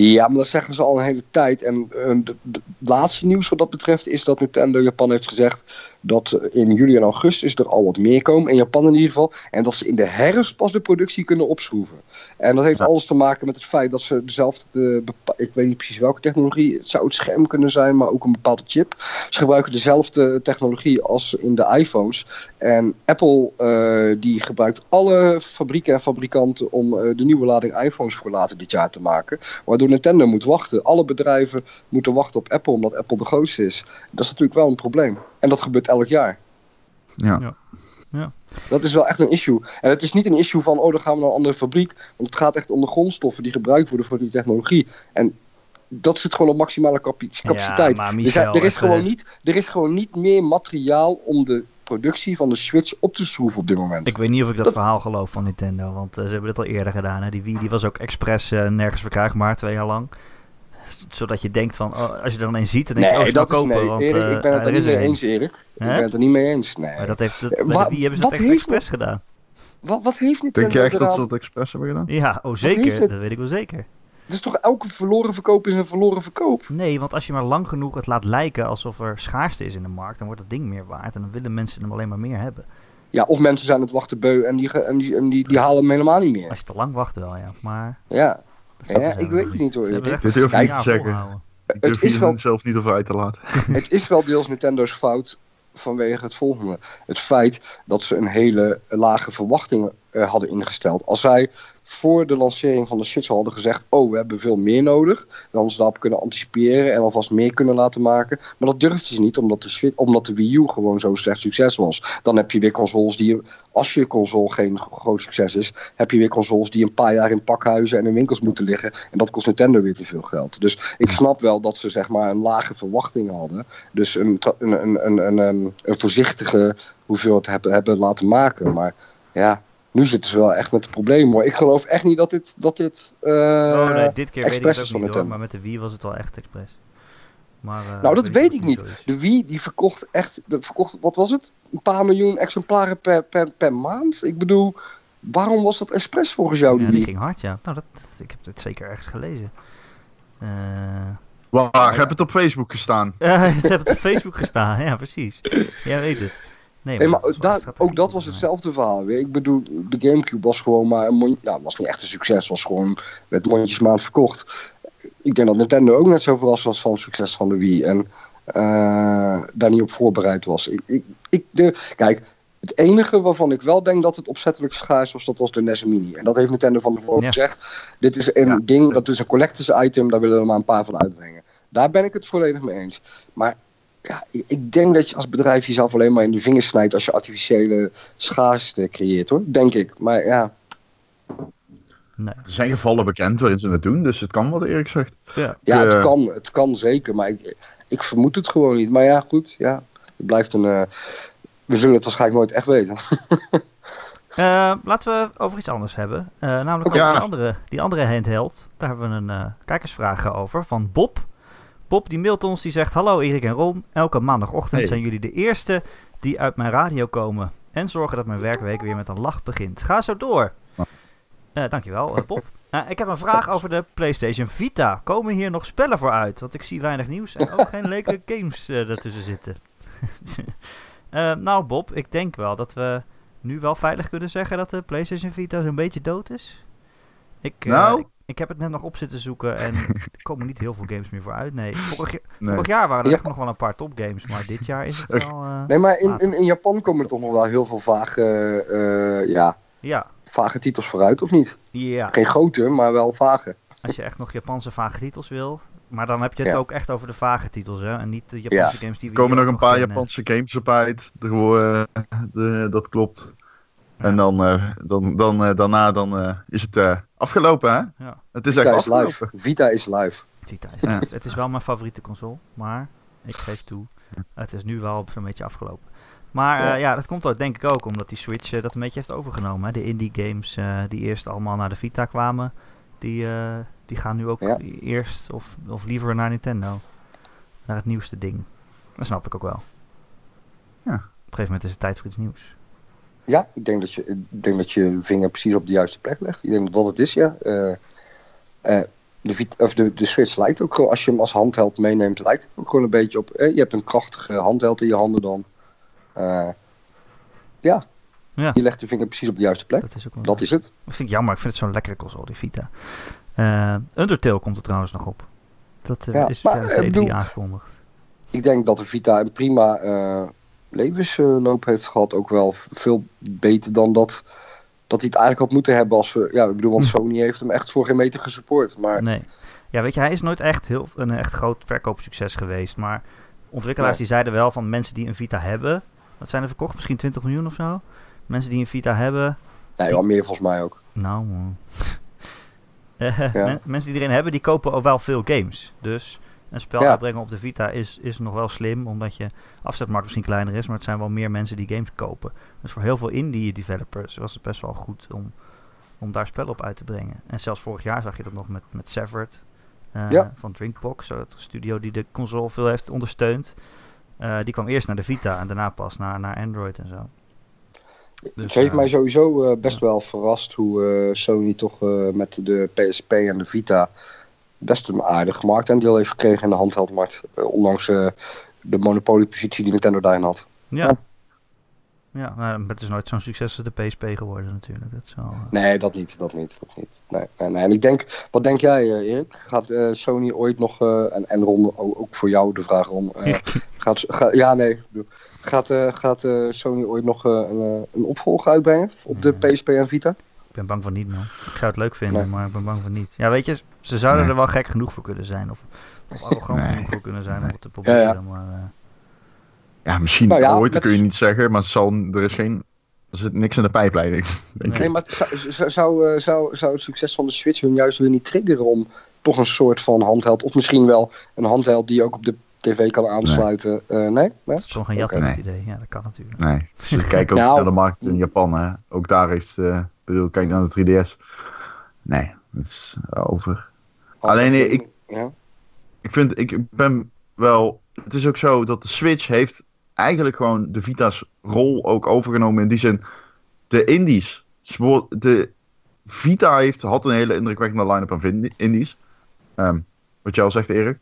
S3: Ja, maar dat zeggen ze al een hele tijd. En het laatste nieuws wat dat betreft is dat Nintendo Japan heeft gezegd dat in juli en augustus er al wat meer komen. In Japan in ieder geval. En dat ze in de herfst pas de productie kunnen opschroeven. En dat heeft
S2: Ja.
S3: alles te maken met het feit dat ze dezelfde, ik weet niet precies welke technologie, het zou het scherm kunnen zijn, maar ook een bepaalde chip. Ze gebruiken dezelfde technologie als in de iPhones. En Apple eh, die gebruikt alle fabrieken en fabrikanten om eh, de nieuwe lading iPhones voor later dit jaar te maken. Waardoor Nintendo moet wachten. Alle bedrijven moeten wachten op Apple omdat Apple de grootste is. Dat is natuurlijk wel een probleem. En dat gebeurt elk jaar.
S2: Ja.
S1: Ja. Ja.
S3: Dat is wel echt een issue. En het is niet een issue van, oh, dan gaan we naar een andere fabriek. Want het gaat echt om de grondstoffen die gebruikt worden voor die technologie. En dat zit gewoon op maximale capaciteit.
S1: maar
S3: er,
S1: Michel,
S3: zijn- er, is gewoon niet, er is gewoon niet meer materiaal om de productie van de Switch op te schroeven op dit moment.
S1: Ik weet niet of ik dat,
S3: Dat-
S1: verhaal geloof van Nintendo, want eh, ze hebben dit al eerder gedaan. Hè? Die Wii die was ook expres eh, nergens verkrijgbaar, twee jaar lang. Zodat je denkt van, oh, als je er dan een ziet, dan denk je, oh,
S3: nee,
S1: snel
S3: dat is
S1: kopen.
S3: nee.
S1: want,
S3: Erik,
S1: eh,
S3: ik ben het
S1: er
S3: er niet
S1: is er
S3: mee
S1: een.
S3: eens, Erik. Ik ben het er niet mee eens. Nee.
S1: Maar dat heeft
S3: wa-
S1: Wii hebben ze het echt expres gedaan.
S3: Wat, wat heeft Nintendo
S2: Denk je echt dat ze dat expres hebben gedaan?
S1: Ja, oh zeker, dat weet ik wel zeker.
S3: Dus toch elke verloren verkoop is een verloren verkoop?
S1: Nee, want als je maar lang genoeg het laat lijken alsof er schaarste is in de markt, dan wordt het ding meer waard en dan willen mensen hem alleen maar meer hebben.
S3: Ja, of mensen zijn het wachten beu en die, en die, en die, die halen hem helemaal niet meer.
S1: Als je te lang wacht wel, ja. Maar
S3: Ja, Ja, ik weet het niet, hoor. Ik-
S2: Dit durf
S1: een
S2: niet te zeggen. Ik durf
S3: het is
S2: hier
S3: wel-
S2: zelf niet over uit te laten.
S3: het is wel deels Nintendo's fout vanwege het volgende. Het feit dat ze een hele lage verwachting eh, hadden ingesteld. Als zij voor de lancering van de Switch hadden gezegd... oh, we hebben veel meer nodig. Dan ze daarop kunnen anticiperen en alvast meer kunnen laten maken. Maar dat durfden ze niet, omdat de, Switch, omdat de Wii U gewoon zo slecht succes was. Dan heb je weer consoles die... Als je console geen groot succes is... heb je weer consoles die een paar jaar in pakhuizen en in winkels moeten liggen. En dat kost Nintendo weer te veel geld. Dus ik snap wel dat ze zeg maar een lage verwachting hadden. Dus een, een, een, een, een, een voorzichtige hoeveelheid hebben, hebben laten maken. Maar ja, nu zitten ze wel echt met het probleem hoor. Ik geloof echt niet dat dit. Dat dit eh,
S1: oh nee, dit keer weet ik het
S3: is
S1: ook
S3: van
S1: niet hoor, maar met de Wii was het wel echt expres. Maar, eh,
S3: Nou, dat weet ik niet. De Wii die verkocht echt. De, verkocht, wat was het? Een paar miljoen exemplaren per, per, per maand. Ik bedoel, waarom was dat expres volgens jou?
S1: Ja, die ging hard, ja. Nou, dat, ik heb het zeker ergens gelezen. Eh
S2: Waar, heb het op Facebook gestaan?
S1: eh, het heeft op Facebook gestaan, ja, precies. Jij weet het.
S3: Nee, maar ook dat was hetzelfde verhaal. weer. Ik bedoel, de Gamecube was gewoon maar een mondje... Nou, was niet echt een succes. was gewoon met mondjesmaand verkocht. Ik denk dat Nintendo ook net zo verrast was van het succes van de Wii. En eh, daar niet op voorbereid was. Ik, ik, ik, de, kijk, het enige waarvan ik wel denk dat het opzettelijk schaars was, dat was de NES Mini. En dat heeft Nintendo van tevoren
S1: Ja.
S3: gezegd. Dit is een
S2: Ja.
S3: ding, dat is een collectors item, daar willen we maar een paar van uitbrengen. Daar ben ik het volledig mee eens. Maar ja, ik- ik denk dat je als bedrijf jezelf alleen maar in de vingers snijdt als je artificiële schaarste creëert hoor. Denk ik. Maar ja,
S1: Nee.
S2: Er zijn gevallen bekend waarin ze het doen, dus het kan wat Erik zegt.
S1: Ja.
S3: ja het,
S2: Eh.
S3: kan, het kan zeker. Maar ik, ik vermoed het gewoon niet. Maar ja, goed. Ja, het blijft een. eh, we zullen het waarschijnlijk nooit echt weten.
S1: Eh, laten we over iets anders hebben. Eh, namelijk
S2: Oké.
S1: over
S2: Ja.
S1: die, andere, die andere handheld. Daar hebben we een eh, kijkersvraag over van Bob. Bob die mailt ons, die zegt... Hallo Erik en Ron, elke maandagochtend
S2: Hey.
S1: zijn jullie de eerste die uit mijn radio komen. En zorgen dat mijn werkweek weer met een lach begint. Ga zo door. Eh, dankjewel, eh, Bob. Eh, ik heb een vraag over de PlayStation Vita. Komen hier nog spellen voor uit? Want ik zie weinig nieuws en ook geen leuke games eh ertussen zitten. Eh, nou Bob, ik denk wel dat we nu wel veilig kunnen zeggen dat de PlayStation Vita zo'n beetje dood is. Ik, eh,
S2: Nou?
S1: ik, ik heb het net nog op zitten zoeken en er komen niet heel veel games meer voor uit. Nee, vorig, ja-
S2: Nee.
S1: vorig jaar waren er
S3: Ja.
S1: echt nog wel een paar topgames, maar dit jaar is het wel... eh,
S3: Nee, maar in, in, in Japan komen er toch nog wel heel veel vage, eh, ja,
S1: ja,
S3: vage titels vooruit, of niet?
S1: ja,
S3: Geen grote, maar wel vage.
S1: als je echt nog Japanse vage titels wil. Maar dan heb je het
S3: Ja.
S1: ook echt over de vage titels, hè? En niet de Japanse games die we
S2: Er komen nog een paar. Japanse games op uit. Er worden- de, dat klopt. En dan, eh, dan, dan, eh, daarna dan, eh, is het eh, afgelopen, hè?
S1: Ja.
S2: Het is
S3: Vita
S2: echt
S3: is live.
S2: afgelopen.
S3: Vita is live.
S1: Vita is
S2: Ja.
S1: Het is wel mijn favoriete console, maar ik geef toe, het is nu wel zo'n beetje afgelopen. Maar
S3: Ja.
S1: ja. ja, dat komt ook denk ik ook omdat die Switch eh, dat een beetje heeft overgenomen. Hè. De indie games eh, die eerst allemaal naar de Vita kwamen, die, eh, die gaan nu ook
S3: Ja.
S1: eerst of, of liever naar Nintendo. Naar het nieuwste ding. Dat snap ik ook wel.
S2: Ja.
S1: Op een gegeven moment is het tijd voor iets nieuws.
S3: Ja, ik denk dat je, ik denk dat je vinger precies op de juiste plek legt. Ik denk dat dat het is, ja. Eh, eh, de, of de, de Switch lijkt ook gewoon, als je hem als handheld meeneemt, lijkt het ook gewoon een beetje op. eh, je hebt een krachtige handheld in je handen dan. Ja.
S1: Ja.
S3: je legt de vinger precies op de juiste plek.
S1: Dat is ook wel
S3: Dat is het.
S1: Dat vind ik jammer. Ik vind het zo'n lekkere console, die Vita. Undertale komt er trouwens nog op. Dat
S3: Ja,
S1: is
S3: maar,
S1: tijdens de E3
S3: bedoel-
S1: aangekondigd.
S3: Ik denk dat de Vita een prima levensloop heeft gehad. Ook wel veel beter dan dat, dat hij het eigenlijk had moeten hebben. Als we, ja, ik bedoel, want
S1: Hm.
S3: Sony heeft hem echt voor geen meter gesupport. Maar
S1: Nee. Ja, weet je, hij is nooit echt heel, een echt groot verkoopsucces geweest. Maar ontwikkelaars die zeiden wel van mensen die een Vita hebben. Wat zijn er verkocht? Misschien 20 miljoen of zo? Mensen die een Vita hebben.
S3: nee, wel meer volgens mij ook.
S1: Nou, man.
S3: Ja.
S1: men- mensen die erin hebben, die kopen ook wel veel games. Dus een spel
S3: Ja.
S1: uitbrengen op de Vita is, is nog wel slim. Omdat je afzetmarkt misschien kleiner is. Maar het zijn wel meer mensen die games kopen. Dus voor heel veel indie developers was het best wel goed om, om daar spellen op uit te brengen. En zelfs vorig jaar zag je dat nog met, met Severed eh,
S3: Ja.
S1: van Drinkbox. Het studio die de console veel heeft ondersteund. Eh, die kwam eerst naar de Vita en daarna pas naar, naar Android en zo. Dus,
S3: het heeft
S1: eh,
S3: mij sowieso eh, best wel verrast hoe eh, Sony toch eh, met de PSP en de Vita best een aardig marktaandeel heeft gekregen in de handheldmarkt. Eh, ondanks eh, de monopoliepositie die Nintendo daarin had.
S1: Ja. Ja, maar het is nooit zo'n succes als de PSP geworden natuurlijk. Dat wel, eh,
S3: Nee, dat niet, dat niet, dat niet. Nee, nee, nee. En ik denk, wat denk jij eh, Erik? Gaat eh, Sony ooit nog, eh, en, en Ron, ook voor jou de vraag Ron, eh, gaat, ga, ja nee, ik bedoel, gaat, eh, gaat eh, Sony ooit nog eh, een, een opvolger uitbrengen op de. PSP en Vita?
S1: Ik ben bang van niet, man. Ik zou het leuk vinden,
S3: Nee.
S1: maar ik ben bang van niet. Ja, weet je, ze zouden
S2: Nee.
S1: er wel gek genoeg voor kunnen zijn. Of, of arrogant
S2: Nee.
S1: genoeg voor kunnen zijn om het te proberen.
S3: Ja, ja.
S1: Maar, eh,
S2: Ja, misschien
S3: Nou ja,
S2: ooit, dat kun je niet zeggen. Maar het zal, er is geen... Er zit niks in de pijpleiding, denk
S1: Nee.
S2: ik.
S3: Nee, maar zou, zou, zou, eh, zou, zou het succes van de Switch hun juist weer niet triggeren om toch een soort van handheld, of misschien wel een handheld die ook op de tv kan aansluiten? Nee, nee? nee?
S1: dat is gewoon geen jatten het
S2: Nee.
S1: idee. Ja, dat kan natuurlijk.
S2: Nee, ze kijken ook
S3: Nou.
S2: naar de markt in Japan, hè. Ook daar heeft... eh, ik bedoel, kijk naar de 3DS. Nee, het is over. Alleen,
S3: Handheld,
S2: ik-
S3: Ja.
S2: Ik vind, ik ben wel... Het is ook zo dat de Switch heeft eigenlijk gewoon de Vita's rol ook overgenomen. In die zin, de indies. De Vita heeft, had een hele indrukwekkende line-up aan indies. Ehm, wat jij al zegt, Erik.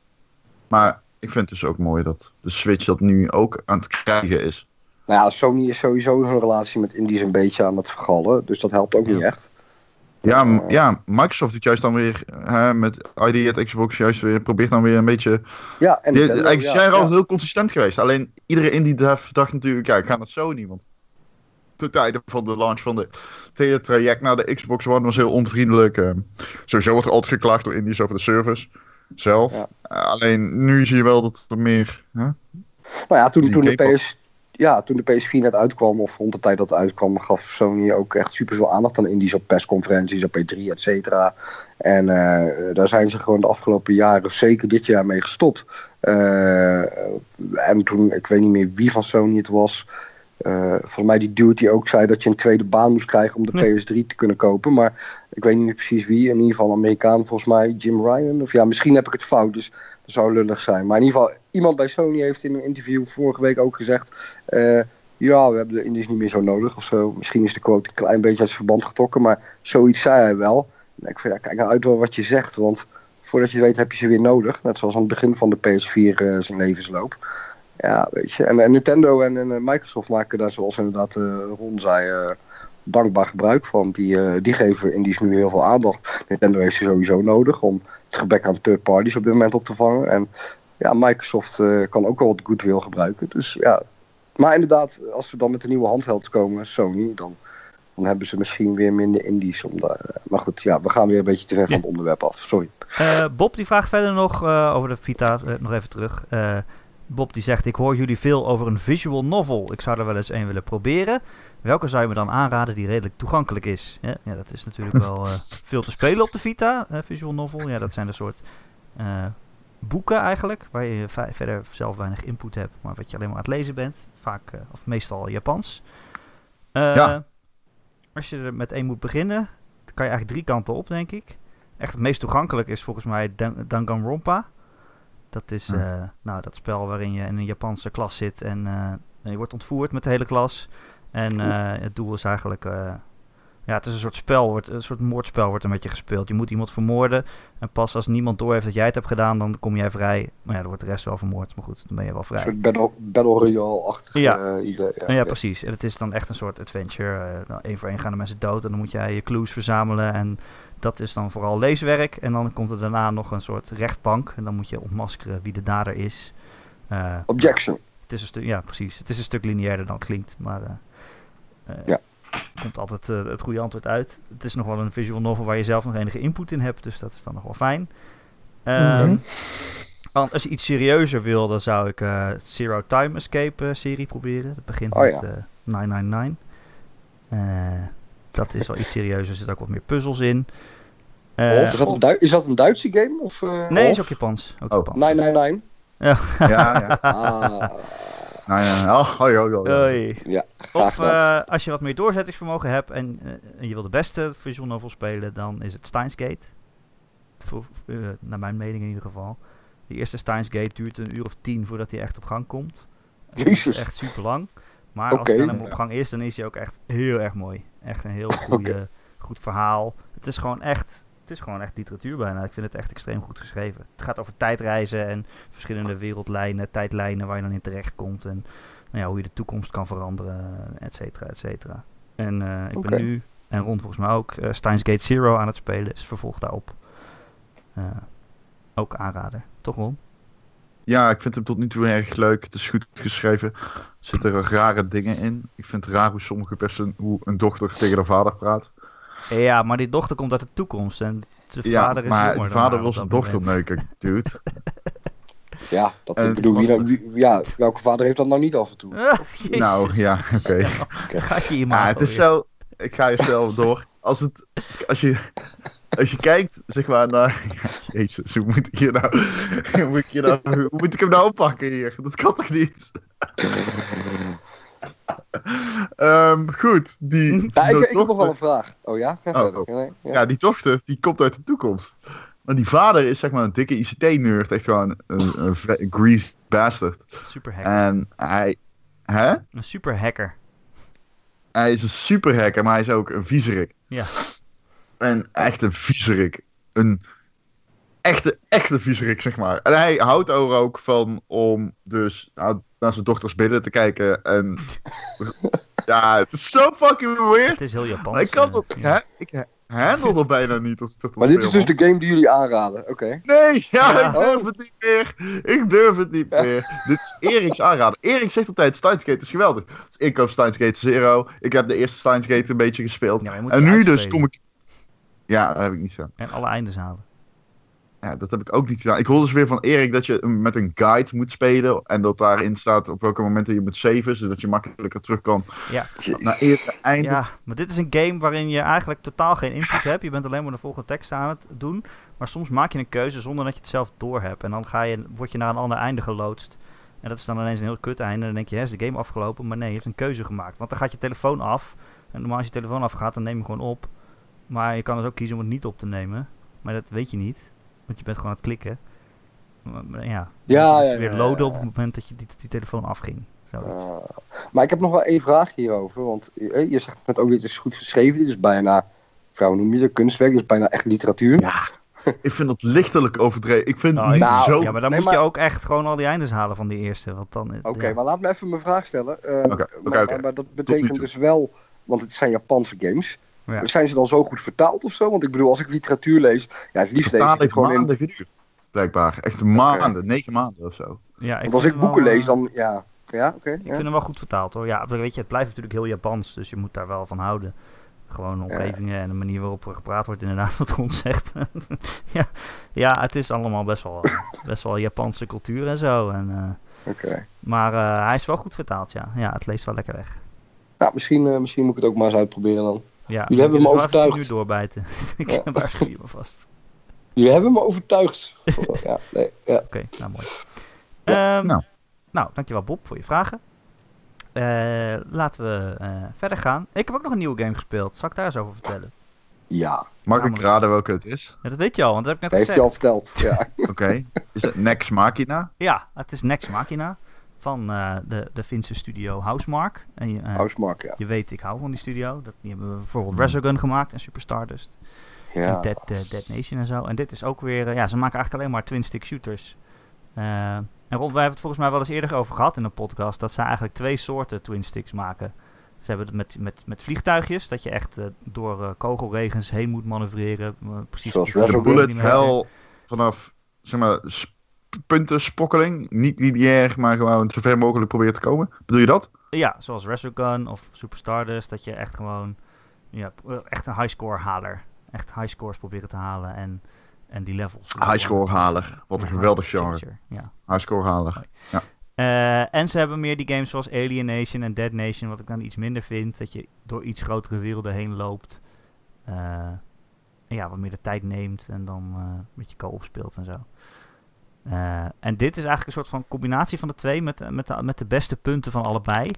S2: Maar ik vind het dus ook mooi dat de Switch dat nu ook aan het krijgen is.
S3: Nou ja, Sony is sowieso hun relatie met Indies een beetje aan het vergallen. Dus dat helpt ook
S1: Ja.
S3: niet echt.
S2: Ja,
S3: Eh.
S2: ja, Microsoft heeft juist dan weer hè, met ID at Xbox juist weer probeert dan weer een beetje.
S3: Ja, en Nintendo,
S2: eigenlijk
S3: ja,
S2: zijn er
S3: ja.
S2: altijd heel consistent geweest. Alleen iedereen in die dacht, dacht natuurlijk, ja, ik ga naar Sony. Want ten tijde van de launch van de het hele traject naar de Xbox One was heel onvriendelijk. eh. sowieso wordt er altijd geklaagd door Indies over de service zelf.
S3: Ja.
S2: Eh, alleen nu zie je wel dat er meer. Hè?
S3: Nou ja, toen, toen, de. PS, ja, toen de PS4 net uitkwam, of rond de tijd dat het uitkwam, gaf Sony ook echt super veel aandacht aan indies op persconferenties, op E3, et cetera. En eh, daar zijn ze gewoon de afgelopen jaren, zeker dit jaar, mee gestopt. Eh, en toen, ik weet niet meer wie van Sony het was. eh volgens mij die dude die ook zei dat je een tweede baan moest krijgen om de
S1: Nee.
S3: PS3 te kunnen kopen. Maar ik weet niet precies wie. In ieder geval Amerikaan, volgens mij Jim Ryan. Of ja, misschien heb ik het fout, dus dat zou lullig zijn. Maar in ieder geval, iemand bij Sony heeft in een interview vorige week ook gezegd... eh, ja, we hebben de indies niet meer zo nodig of zo. Misschien is de quote een klein beetje uit zijn verband getrokken, maar zoiets zei hij wel. En ik vind, ja, kijk nou uit wel wat je zegt, want voordat je het weet heb je ze weer nodig. Net zoals aan het begin van de PS4 eh, zijn levensloop. Ja, weet je. En, en Nintendo en, en, eh, Microsoft maken daar, zoals inderdaad eh Ron zei, dankbaar gebruik van. Die, eh, die geven indies nu heel veel aandacht. Nintendo heeft ze sowieso nodig om het gebrek aan third parties op dit moment op te vangen. En ja, Microsoft eh, kan ook wel wat goodwill gebruiken. Dus ja. Maar inderdaad, als we dan met de nieuwe handhelds komen, Sony, dan, dan hebben ze misschien weer minder indies. Om daar, maar goed, ja, we gaan weer een beetje te ver van het onderwerp af. Sorry.
S1: Eh, Bob die vraagt verder nog eh, over de Vita, eh, nog even terug. Eh, Bob die zegt, ik hoor jullie veel over een visual novel. Ik zou er wel eens een willen proberen. Welke zou je me dan aanraden die redelijk toegankelijk is? Ja, ja dat is natuurlijk wel eh, veel te spelen op de Vita, eh, visual novel. Ja, dat zijn een soort eh, boeken eigenlijk, waar je ve- verder zelf weinig input hebt, maar wat je alleen maar aan het lezen bent. Vaak, of meestal Japans.
S2: Ja.
S1: Als je er met één moet beginnen, dan kan je eigenlijk drie kanten op, denk ik. Echt het meest toegankelijk is volgens mij Dan- Danganronpa. Dat is
S2: Ja.
S1: nou, dat spel waarin je in een Japanse klas zit en je wordt ontvoerd met de hele klas. En eh, het doel is eigenlijk... eh, ja, het is een soort spel, wordt, een soort moordspel wordt er met je gespeeld. Je moet iemand vermoorden en pas als niemand door heeft dat jij het hebt gedaan, dan kom jij vrij. Maar ja, dan wordt de rest wel vermoord, maar goed, dan ben je wel
S3: Een
S1: vrij.
S3: soort Battle, battle Royale-achtig
S1: Ja.
S3: idee.
S1: Nou ja, precies. En het is dan echt een soort adventure. nou, één voor één gaan de mensen dood en dan moet jij je clues verzamelen. En dat is dan vooral leeswerk. En dan komt er daarna nog een soort rechtbank. En dan moet je ontmaskeren wie de dader is.
S3: Objection.
S1: Het is een stuk, ja, precies. Het is een stuk lineairder dan het klinkt. Maar eh, eh,
S3: Ja.
S1: komt altijd eh, het goede antwoord uit. Het is nog wel een visual novel waar je zelf nog enige input in hebt. Dus dat is dan nog wel fijn. Ehm,
S2: Mhm.
S1: Als je iets serieuzer wil, dan zou ik Zero Time Escape serie proberen. Dat begint
S3: Oh,
S1: met
S3: ja.
S1: eh 999. Eh, dat is wel iets serieuzer. Er zitten ook wat meer puzzels in.
S3: Of, is, dat een is dat een Duitse game? Of, eh,
S1: nee, is
S3: of?
S1: ook Japans. Ook
S2: Oh.
S1: Japans.
S3: 999.
S2: Ja, ja.
S3: Ah,
S2: Nou ja, oh, hoi, hoi, hoi.
S1: Hoi.
S3: ja,
S1: Of eh, als je wat meer doorzettingsvermogen hebt en, eh, en je wil de beste visual novel spelen, dan is het Steins Gate. Voor, eh, naar mijn mening in ieder geval. Die eerste Steins Gate duurt een uur of tien voordat hij echt op gang komt.
S3: Jezus.
S1: Echt super lang. Maar als hij dan helemaal op gang is, dan is hij ook echt heel erg mooi. Echt een heel goede, goed verhaal. Het is gewoon echt, het is gewoon echt literatuur bijna. Ik vind het echt extreem goed geschreven. Het gaat over tijdreizen en verschillende wereldlijnen, tijdlijnen waar je dan in terecht komt. En nou ja, hoe je de toekomst kan veranderen, et cetera, et cetera. En eh, ik ben nu, en Ron volgens mij ook, eh Steins Gate Zero aan het spelen. Is vervolg daarop. Eh, ook aanrader. Toch Ron?
S2: Ja, ik vind hem tot nu toe erg leuk. Het is goed geschreven. Er zitten rare dingen in. Ik vind het raar hoe sommige personen, hoe een dochter tegen haar vader praat.
S1: Ja, maar die dochter komt uit de toekomst en zijn
S2: Ja,
S1: vader is
S2: maar
S1: jonger
S2: de
S1: dan
S2: vader wil zijn dochter neuken, dude.
S3: ja, dat,
S2: en
S3: ik bedoel, wie, nou- wie- ja, welke vader heeft dat nou niet af en toe?
S1: Ah, Jezus.
S2: Nou, ja, oké.
S1: Ga je
S2: Ja,
S1: imago
S2: het is zo. Ik ga je zelf door. Als, het, als, je, als je kijkt, zeg maar, naar. Ja, jezus, hoe moet ik hier nou. Hoe moet ik, hier nou, hoe moet ik hem nou oppakken hier? Dat kan toch niet? Ehm, goed, die.
S3: Ja, ik, heb nog wel een vraag. Oh ja? Ga
S2: Oh,
S3: verder.
S2: oh.
S3: Ja.
S2: Ja, die dochter, die komt uit de toekomst. Maar die vader is zeg maar een dikke ICT-nerd. Echt gewoon een, een, een greased bastard.
S1: Super hacker.
S2: En hij. Hè?
S1: Een super hacker.
S2: Hij is een super hacker, maar hij is ook een viezerik.
S1: Ja.
S2: Een echte viezerik. Een echte, echte viezerik, zeg maar. En hij houdt er ook van om dus... Nou, naar zijn dochters billen te kijken. En ja, het is zo fucking weird.
S1: Het is heel Japans.
S2: Ik kan
S1: eh,
S2: dat,
S1: ja.
S2: hè, ik ha- handle er bijna niet. Als dat
S3: Maar dit is dus de game die jullie aanraden, oké.
S2: Nee, ja,
S1: Ja.
S2: ik durf het niet meer. Ik durf het niet meer. Dit is Erik's aanrader. Erik zegt altijd, Steins Gate is geweldig. Dus ik koop Steins Gate Zero. Ik heb de eerste Steins Gate een beetje gespeeld.
S1: Ja,
S2: en nu dus kom ik... Ja, dat heb ik niet gedaan.
S1: En alle eindes halen.
S2: Ja, dat heb ik ook niet gedaan. Ik hoor dus weer van Erik dat je met een guide moet spelen. En dat daarin staat op welke momenten je moet saven. Zodat je makkelijker terug kan naar eerder einde.
S1: Ja, maar dit is een game waarin je eigenlijk totaal geen input hebt. Je bent alleen maar de volgende tekst aan het doen. Maar soms maak je een keuze zonder dat je het zelf doorhebt. En dan ga je, word je naar een ander einde geloodst. En dat is dan ineens een heel kut einde. En dan denk je, hè, is de game afgelopen? Maar nee, je hebt een keuze gemaakt. Want dan gaat je telefoon af. En normaal als je telefoon afgaat, dan neem je hem gewoon op. Maar je kan dus ook kiezen om het niet op te nemen. Maar dat weet je niet. Want je bent gewoon aan het klikken. Maar, ja,
S3: Ja, ja,
S1: weer
S3: ja,
S1: loaden
S3: ja.
S1: op het moment dat je die, die telefoon afging.
S3: Ah. maar ik heb nog wel één vraag hierover. Want eh, je zegt net ook, dit is goed geschreven. Dit is bijna, hoe noem je dat, kunstwerk. Dit is bijna echt literatuur.
S2: Ja, ik vind dat lichtelijk overdreven. Ik vind het
S1: Nou,
S2: niet
S3: nou,
S2: zo...
S1: Ja, maar dan
S3: Nee,
S1: moet je ook echt gewoon al die eindes halen van die eerste. Want dan, eh,
S3: Oké,
S1: ja.
S3: maar laat me even mijn vraag stellen. Eh,
S2: Oké, oké,
S3: maar, dat betekent dus wel, want het zijn Japanse games.
S1: Ja.
S3: Zijn ze dan zo goed vertaald of zo? Want ik bedoel, als ik literatuur lees, ja, het liefst lees ik het gewoon in.
S2: maanden geduurd. Blijkbaar. Echt maanden. Negen maanden of zo.
S1: Ja, ik
S3: Want als ik boeken
S1: wel,
S3: lees,
S1: eh,
S3: dan ja. Ja, oké.
S1: Ik
S3: ja.
S1: vind hem wel goed vertaald hoor. Ja, weet je, het blijft natuurlijk heel Japans. Dus je moet daar wel van houden. Gewoon omgevingen en de manier waarop er gepraat wordt, inderdaad, wat Ron zegt. ja, ja, het is allemaal best wel, eh, best wel Japanse cultuur en zo. En, eh,
S3: Oké.
S1: maar eh, hij is wel goed vertaald, ja. Ja, het leest wel lekker weg.
S3: Nou, misschien, eh, misschien moet ik het ook maar eens uitproberen dan.
S1: Ja,
S3: Jullie hebben
S1: dus
S3: me overtuigd.
S1: uur doorbijten. ik
S3: Ja.
S1: waarschuw je me vast.
S3: Jullie hebben me overtuigd. ja, nee, ja.
S1: Oké, nou mooi.
S3: Ja,
S1: Ehm,
S2: nou.
S1: nou, dankjewel Bob voor je vragen. Eh, laten we eh, verder gaan. Ik heb ook nog een nieuwe game gespeeld. Zal ik daar eens over vertellen?
S3: ja.
S2: Mag ik raden welke het is?
S1: Ja, dat weet je al, want dat heb ik
S3: Dat
S1: net
S3: heeft
S1: gezegd.
S3: al verteld. Ja.
S2: Oké. Is het Nex Machina?
S1: Ja, het is Next Machina van eh, de, de Finse studio Housemark. En je, eh,
S3: Housemark, ja.
S1: je weet, ik hou van die studio. Dat, die hebben bijvoorbeeld Resogun gemaakt en Super Stardust.
S3: ja.
S1: En Dead, eh, Dead Nation en zo. En dit is ook weer... ja, ze maken eigenlijk alleen maar twin-stick shooters. Eh, en Rob, wij hebben het volgens mij wel eens eerder over gehad in een podcast... dat ze eigenlijk twee soorten twin-sticks maken. Ze hebben het met, met, met vliegtuigjes... dat je echt door kogelregens heen moet manoeuvreren. precies
S3: Zoals Resogun.
S2: bullet hell vanaf, zeg maar, puntenspokkeling. Niet lineair, maar gewoon zo ver mogelijk proberen te komen. Bedoel je dat?
S1: Ja, zoals Resogun of Super Stardust, dat je echt gewoon ja, echt een highscore haler. Echt highscores proberen te halen en, en die levels.
S2: Highscore haler. Wat een
S1: Ja,
S2: geweldig
S1: high
S2: genre.
S1: Ja.
S2: Highscore haler.
S1: Eh, en ze hebben meer die games zoals Alien Nation en Dead Nation, wat ik dan iets minder vind. Dat je door iets grotere werelden heen loopt. Eh, ja, wat meer de tijd neemt en dan eh, een beetje co-op speelt en zo. Eh, en dit is eigenlijk een soort van combinatie van de twee met, eh, met, de, met de beste punten van allebei.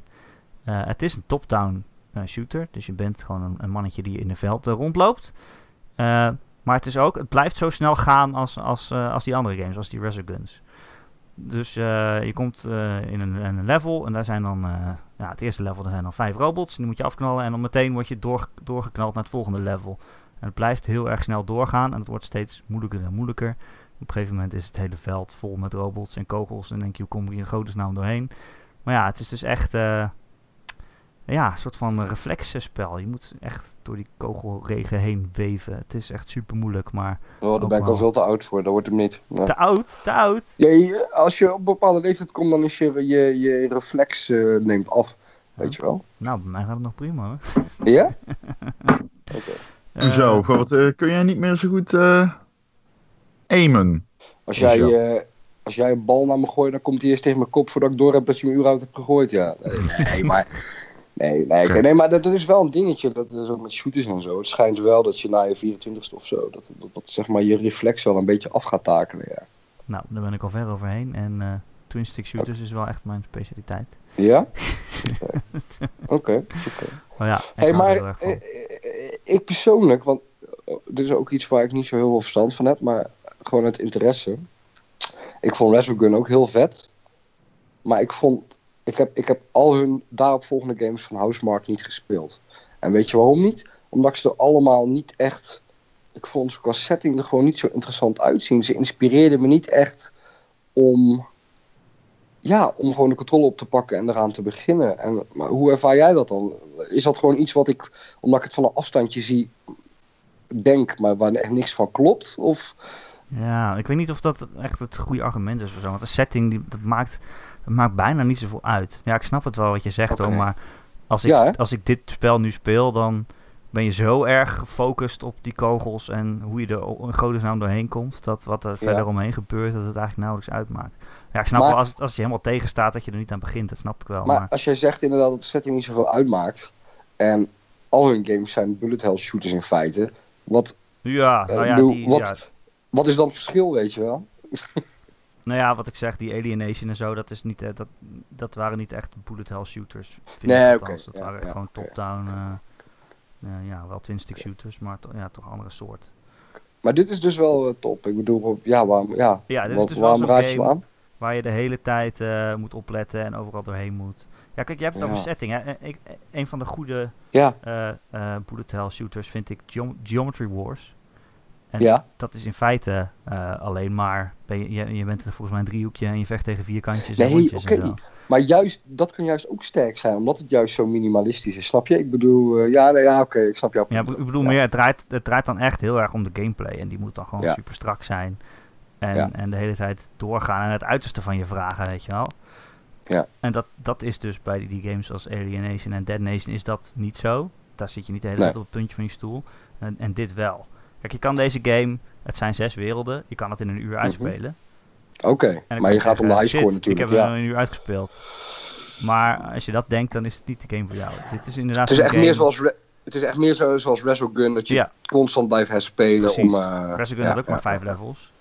S1: Eh, het is een top-down shooter, dus je bent gewoon een, een mannetje die in een veld rondloopt. Maar het is ook, het blijft zo snel gaan als, als, als die andere games, als die Resoguns. Dus je komt in, een, een level en daar zijn dan, ja, het eerste level, daar zijn dan vijf robots. Die moet je afknallen en dan meteen word je door, doorgeknald naar het volgende level. En het blijft heel erg snel doorgaan en het wordt steeds moeilijker en moeilijker. Op een gegeven moment is het hele veld vol met robots en kogels en denk je, hoe kom ik hier in godesnaam doorheen? Maar ja, het is dus echt, eh, ja, een soort van reflexenspel. Je moet echt door die kogelregen heen weven. Het is echt super moeilijk, maar
S3: Oh, daar ben ik al veel te oud voor. Dat wordt hem niet. Ja.
S1: te oud, te oud.
S3: Ja, je- als je op een bepaalde leeftijd komt, dan is je, je, je reflex eh, neemt af. Weet je wel?
S1: Nou, bij mij gaat het nog prima hoor.
S3: Ja? Oké.
S1: Eh,
S2: Zo, wat, eh, kun jij niet meer zo goed eh aimen?
S3: Als,
S2: Dus
S3: jij,
S2: ja.
S3: eh, als jij een bal naar me gooit, dan komt hij eerst tegen mijn kop voordat ik door heb dat je me überhaupt hebt gegooid. Ja, nee, nee maar. Nee, nee, maar dat, dat is wel een dingetje. Dat is ook met shooters en zo. Het schijnt wel dat je na je 24ste of zo, dat, dat, dat zeg maar je reflex wel een beetje af gaat takelen. Ja?
S1: Nou, daar ben ik al ver overheen. En eh twin stick shooters is wel echt mijn specialiteit.
S3: Ja? Oké. oké.
S1: Maar ja, ik
S3: Hey, maar ik persoonlijk, want eh, dit is ook iets waar ik niet zo heel veel verstand van heb, maar gewoon het interesse. Ik vond Resogun ook heel vet. Maar ik vond, ik heb, ik heb al hun daaropvolgende games van Housemark niet gespeeld. En weet je waarom niet? Omdat ze er allemaal niet echt, ik vond ze qua setting er gewoon niet zo interessant uitzien. Ze inspireerden me niet echt om ja, om gewoon de controle op te pakken en eraan te beginnen. En, maar hoe ervaar jij dat dan? Is dat gewoon iets wat ik, omdat ik het van een afstandje zie, denk, maar waar echt niks van klopt? Of...
S1: Ja, ik weet niet of dat echt het goede argument is of zo. Want de setting, die, dat, maakt, dat maakt bijna niet zoveel uit. Ja, ik snap het wel wat je zegt hoor, maar als ik,
S3: Ja,
S1: als ik dit spel nu speel, dan ben je zo erg gefocust op die kogels en hoe je er godesnaam doorheen komt, dat wat er verder omheen gebeurt, dat het eigenlijk nauwelijks uitmaakt. Ja, ik snap
S3: Maar-
S1: wel als het, als je helemaal tegenstaat dat je er niet aan begint, dat snap ik wel. Maar,
S3: Maar als jij zegt inderdaad dat de setting niet zoveel uitmaakt, en al hun games zijn bullet hell shooters in feite, wat,
S1: ja,
S3: eh,
S1: nou ja, die,
S3: wat,
S1: ja,
S3: wat is dan het verschil, weet je wel?
S1: nou ja, wat ik zeg, die Alienation en zo, dat, is niet, eh, dat, dat waren niet echt bullet hell shooters. Vind
S3: Nee, oké.
S1: Dat
S3: ja,
S1: waren echt
S3: ja,
S1: gewoon top-down, eh, eh, ja, wel twin stick shooters, maar to- ja, toch een andere soort.
S3: Maar dit is dus wel top. Ik bedoel, ja, waarom, ja,
S1: Ja, dit is dus
S3: waarom raad je aan?
S1: waar je de hele tijd moet opletten en overal doorheen moet. Ja, kijk, je hebt het
S3: Ja.
S1: over setting. Hè? Ik, een van de goede
S3: Ja,
S1: bullet hell shooters vind ik Geom- Geometry Wars. En
S3: ja,
S1: dat is in feite eh, alleen maar, ben je, je, bent er volgens mij een driehoekje en je vecht tegen vierkantjes en
S3: Nee,
S1: rondjes
S3: oké.
S1: en zo.
S3: maar juist, dat kan juist ook sterk zijn, omdat het juist zo minimalistisch is, snap je? Ik bedoel, eh, ja, nee, ja oké, ik snap jouw
S1: Ja, ik bedoel
S3: Ja.
S1: meer, het draait, het draait dan echt heel erg om de gameplay. En die moet dan gewoon
S3: Ja.
S1: super strak zijn. En, en de hele tijd doorgaan en het uiterste van je vragen, weet je wel.
S3: Ja.
S1: En dat, dat is dus bij die, games als Alienation en Dead Nation is dat niet zo. Daar zit je niet de hele
S3: Nee.
S1: tijd op het puntje van je stoel. En, en dit wel. Kijk, je kan deze game, het zijn zes werelden, je kan het in een uur uitspelen.
S3: Oké, maar je gaat om de highscore
S1: shit, Ik
S3: natuurlijk,
S1: heb
S3: ja.
S1: in een uur uitgespeeld. Maar als je dat denkt, dan is het niet de game voor jou. Dit is inderdaad
S3: Het is echt
S1: game-
S3: meer zoals, Re- het is echt meer zo, zoals dat je
S1: Ja.
S3: constant blijft herspelen
S1: Precies.
S3: om... eh,
S1: Resogun
S3: ja,
S1: had ook
S3: ja,
S1: maar vijf levels.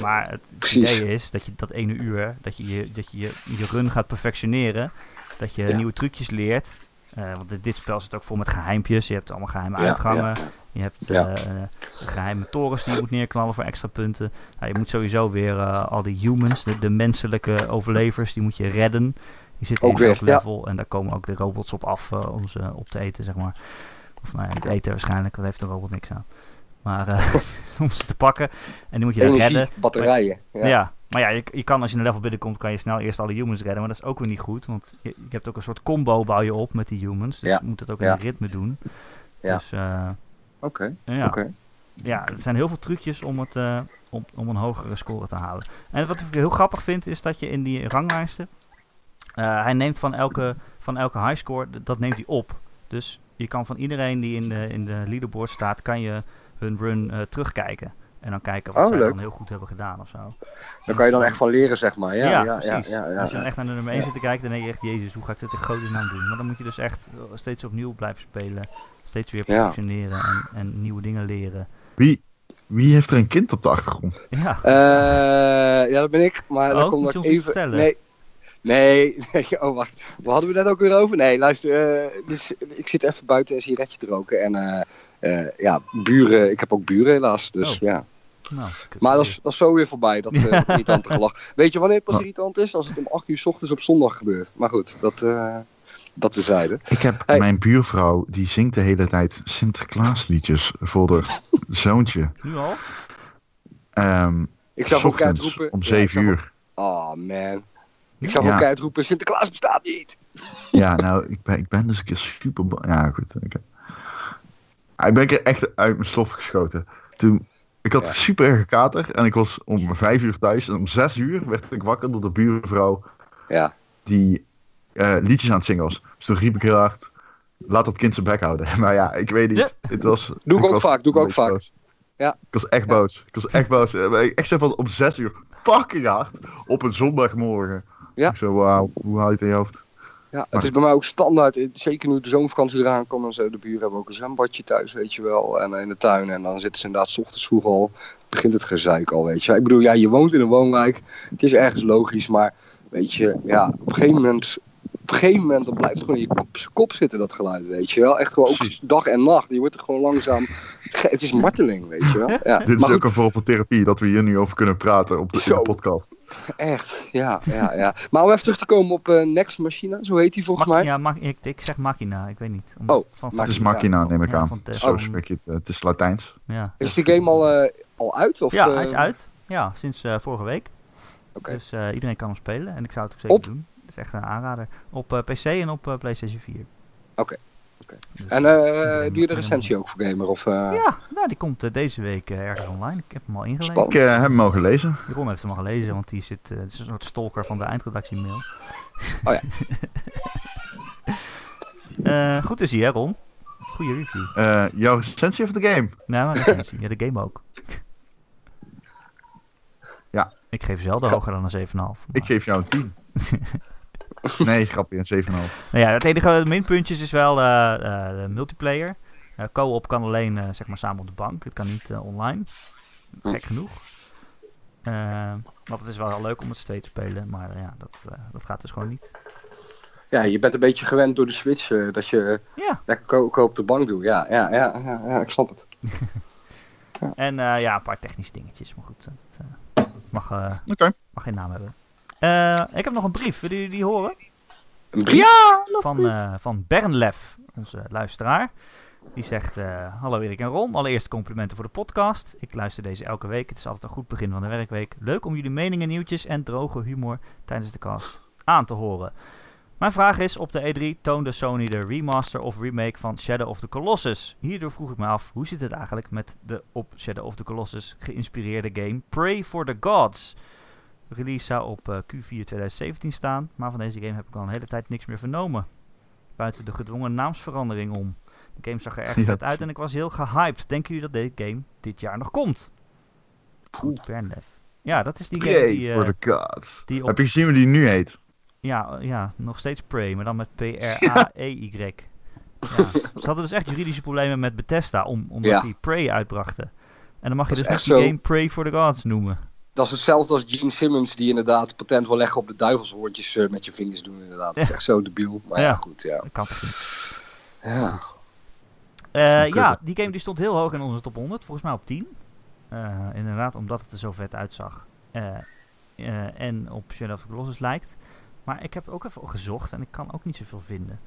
S1: Maar het idee is dat je dat ene uur, dat je je, dat je, je, je run gaat perfectioneren. Dat je nieuwe trucjes leert. Eh, want dit, dit spel zit ook vol met geheimpjes. Je hebt allemaal geheime
S3: Ja,
S1: uitgangen. Je hebt
S3: Ja.
S1: eh, eh, geheime torens die je moet neerknallen voor extra punten. Nou, je moet sowieso weer eh, al die humans, de, de menselijke overlevers, die moet je redden. Die zitten
S3: Ook
S1: in elk
S3: ja.
S1: level. En daar komen ook de robots op af om ze op te eten, zeg maar. Of nou ja, niet eten waarschijnlijk, dat heeft de robot niks aan. Maar om ze te pakken. En die moet je dan
S3: Energie,
S1: redden.
S3: batterijen. Ja.
S1: Ja. maar ja, je, je kan als je een level binnenkomt, kan je snel eerst alle humans redden. Maar dat is ook weer niet goed. Want je, je hebt ook een soort combo bouw je op met die humans. Dus
S3: Ja.
S1: je moet het ook in ritme doen.
S3: Ja.
S1: Dus eh,
S3: Oké,
S1: ja.
S3: oké.
S1: ja, er zijn heel veel trucjes om, het, eh, om, om een hogere score te halen. En wat ik heel grappig vind, is dat je in die ranglijsten... eh, hij neemt van elke, van elke highscore, dat neemt hij op. Dus je kan van iedereen die in de, in de leaderboard staat, kan je hun run eh, terugkijken. En dan kijken wat
S3: Oh, leuk.
S1: dan heel goed hebben gedaan of zo.
S3: Daar kan je dan echt van leren, zeg maar. Ja,
S1: Ja,
S3: ja,
S1: precies.
S3: ja, ja,
S1: Als je dan echt naar de nummer 1
S3: Ja.
S1: zit te kijken, dan denk je echt, jezus, hoe ga ik dit in godesnaam doen? Maar dan moet je dus echt steeds opnieuw blijven spelen. Steeds weer
S3: Ja.
S1: perfectioneren en, en nieuwe dingen leren.
S2: Wie, wie heeft er een kind op de achtergrond?
S1: Ja,
S3: Eh, ja, dat ben ik. Maar
S1: Oh,
S3: dan kom ik even.
S1: vertellen?
S3: Nee. Nee, nee, oh wacht. Waar hadden we net ook weer over? Nee, luister. eh, dus, ik zit even buiten een sigaretje te roken. En eh, eh, ja, buren. Ik heb ook buren helaas. Dus
S1: Oh.
S3: ja.
S1: nou.
S3: Maar dat is, dat is zo weer voorbij, dat, eh, dat irritante gelach. Weet je wanneer het pas
S2: Oh.
S3: irritant is? Als het om 8 uur 's ochtends op zondag gebeurt. Maar goed, dat, eh dat tezijde.
S2: Ik heb
S3: Hey.
S2: mijn buurvrouw, die zingt de hele tijd Sinterklaasliedjes voor haar zoontje.
S1: Nu al?
S2: Ehm
S3: Ik zag ook keihard
S2: ochtends
S3: roepen.
S2: om
S3: ja,
S2: 7
S3: ik zag
S2: uur.
S3: ook- Oh man. Ik zag
S2: Ja.
S3: ook keihard roepen, Sinterklaas bestaat niet.
S2: Ja, nou, ik ben, ik ben dus een keer super... Ja, goed. Ik ben een keer echt uit mijn slof geschoten. Toen, ik had
S3: Ja.
S2: super erge kater en ik was om 5 uur thuis. En om 6 uur werd ik wakker door de buurvrouw
S3: Ja.
S2: die eh, liedjes aan het zingen was. Dus toen riep ik heel hard, laat dat kind zijn bek houden. Maar ja, ik weet niet. Het was,
S3: Doe ik ook
S2: was
S3: vaak, doe ik ook
S2: beetje
S3: vaak.
S2: boos.
S3: Ja.
S2: Ik was echt boos. Ik was echt boos. Eh, Ik echt zo van om 6 uur fucking hard op een zondagmorgen.
S3: Ja.
S2: Ik zo, wauw, hoe haal je het in je hoofd?
S3: Ja, het is bij mij ook standaard. eh, Zeker nu de zomervakantie eraan komt en zo. De buren hebben ook een zwembadje thuis, weet je wel. En in de tuin. En dan zitten ze inderdaad 's ochtends vroeg al. Begint het gezeik al, weet je. Ik bedoel, ja, je woont in een woonwijk. Het is ergens logisch. Maar weet je, ja, op een gegeven moment. Op een gegeven moment dan blijft het gewoon in je kop, kop zitten, dat geluid, weet je wel. Echt gewoon ook
S2: Precies.
S3: dag en nacht. Je wordt er gewoon langzaam... Het is marteling, weet je wel. Ja,
S2: Dit is ook een vorm van therapie, dat we hier nu over kunnen praten op de, in
S3: Zo.
S2: de podcast.
S3: echt, ja, ja, ja. Maar om even terug te komen op eh, Next Machina, zo heet die volgens mij.
S1: Ja, mag, ik, ik zeg Machina, ik weet niet. Om-
S3: Oh,
S1: van.
S2: Het is Machina, neem ik
S1: Ja,
S2: aan.
S1: van.
S2: Zo
S1: Oh.
S2: spreek je het. eh, Het is Latijns.
S1: Ja,
S3: Is die game al, eh, al uit? Of,
S1: ja hij is uit. Ja, sinds eh, vorige week.
S3: Oké.
S1: Dus eh, iedereen kan hem spelen. En ik zou het ook zeker
S3: Op?
S1: doen. Is echt een aanrader. Op eh, PC en op eh, PlayStation 4.
S3: Oké, oké.
S1: Dus
S3: En eh
S1: iedereen
S3: doe je de recensie ook voor Gamer? Of, eh,
S1: Ja, nou, die komt deze week ergens online. Ik heb hem al ingelezen.
S3: Spannend.
S2: Ik heb hem mogen lezen.
S1: Jeroen heeft hem al gelezen, want die zit, eh, het is een soort stalker van de eindredactie-mail.
S3: Oh ja.
S1: Eh, goed te zien, hè, Ron? Goeie review.
S2: Eh, jouw recensie of de game?
S1: Nou, maar recensie. Ja, de game ook.
S2: Ja.
S1: Ik geef zelden hoger dan een 7,5. maar-
S2: Ik geef jou een 10. nee, grapje, een 7,5.
S1: Nou ja, het enige minpuntjes is wel eh, eh, de multiplayer. Eh, Co-op kan alleen eh, zeg maar samen op de bank. Het kan niet online. Gek genoeg. Want het is wel heel leuk om het steeds te spelen. Maar ja, dat, eh, dat gaat dus gewoon niet.
S3: ja, je bent een beetje gewend door de Switch eh, dat je
S1: Ja,
S3: lekker ko- ko- op de bank doet. Ja, ja, ja, ja, ja, ik snap het.
S1: en eh, ja, een paar technische dingetjes. Maar goed, dat eh, mag, eh, mag geen naam hebben. Eh, ik heb nog een brief. Willen jullie die horen?
S3: Een brief?
S2: Ja!
S1: van, eh van Bernlef, onze luisteraar. Die zegt, eh, hallo Erik en Ron, allereerst complimenten voor de podcast. Ik luister deze elke week, het is altijd een goed begin van de werkweek. Leuk om jullie meningen, nieuwtjes en droge humor tijdens de cast aan te horen. Mijn vraag is, op de E3 toonde Sony de remaster of remake van Shadow of the Colossus. Hierdoor vroeg ik me af, hoe zit het eigenlijk met de op Shadow of the Colossus geïnspireerde game Pray for the Gods? Release zou op eh, Q4 2017 staan, maar van deze game heb ik al een hele tijd niks meer vernomen. Buiten de gedwongen naamsverandering om. De game zag er erg
S2: Ja.
S1: vet uit en ik was heel gehyped. Denken jullie dat deze game dit jaar nog komt? Oeh, Bernlef. Ja, dat is die game die,
S2: de
S1: op...
S2: Heb je gezien hoe die nu heet?
S1: Ja, eh, ja, nog steeds Prey, maar dan met P-R-A-E-Y. Ja. Ze hadden dus echt juridische problemen met Bethesda, om, omdat die Prey uitbrachten. En dan mag je
S3: Dat
S1: dus
S3: echt
S1: die
S3: zo.
S1: game Pray for the Gods noemen.
S3: Dat is hetzelfde als Gene Simmons die inderdaad patent wil leggen op de duivelshoortjes eh, met je vingers doen inderdaad. Dat is echt zo debiel. Maar ja,
S1: Ja.
S3: goed, ja.
S1: Dat kan
S3: ja.
S1: Eh, ja, die game die stond heel hoog in onze top 100, volgens mij op 10. Eh, inderdaad, omdat het er zo vet uitzag. En op Shadow of the Colossus lijkt. Maar ik heb ook even gezocht en ik kan ook niet zoveel vinden.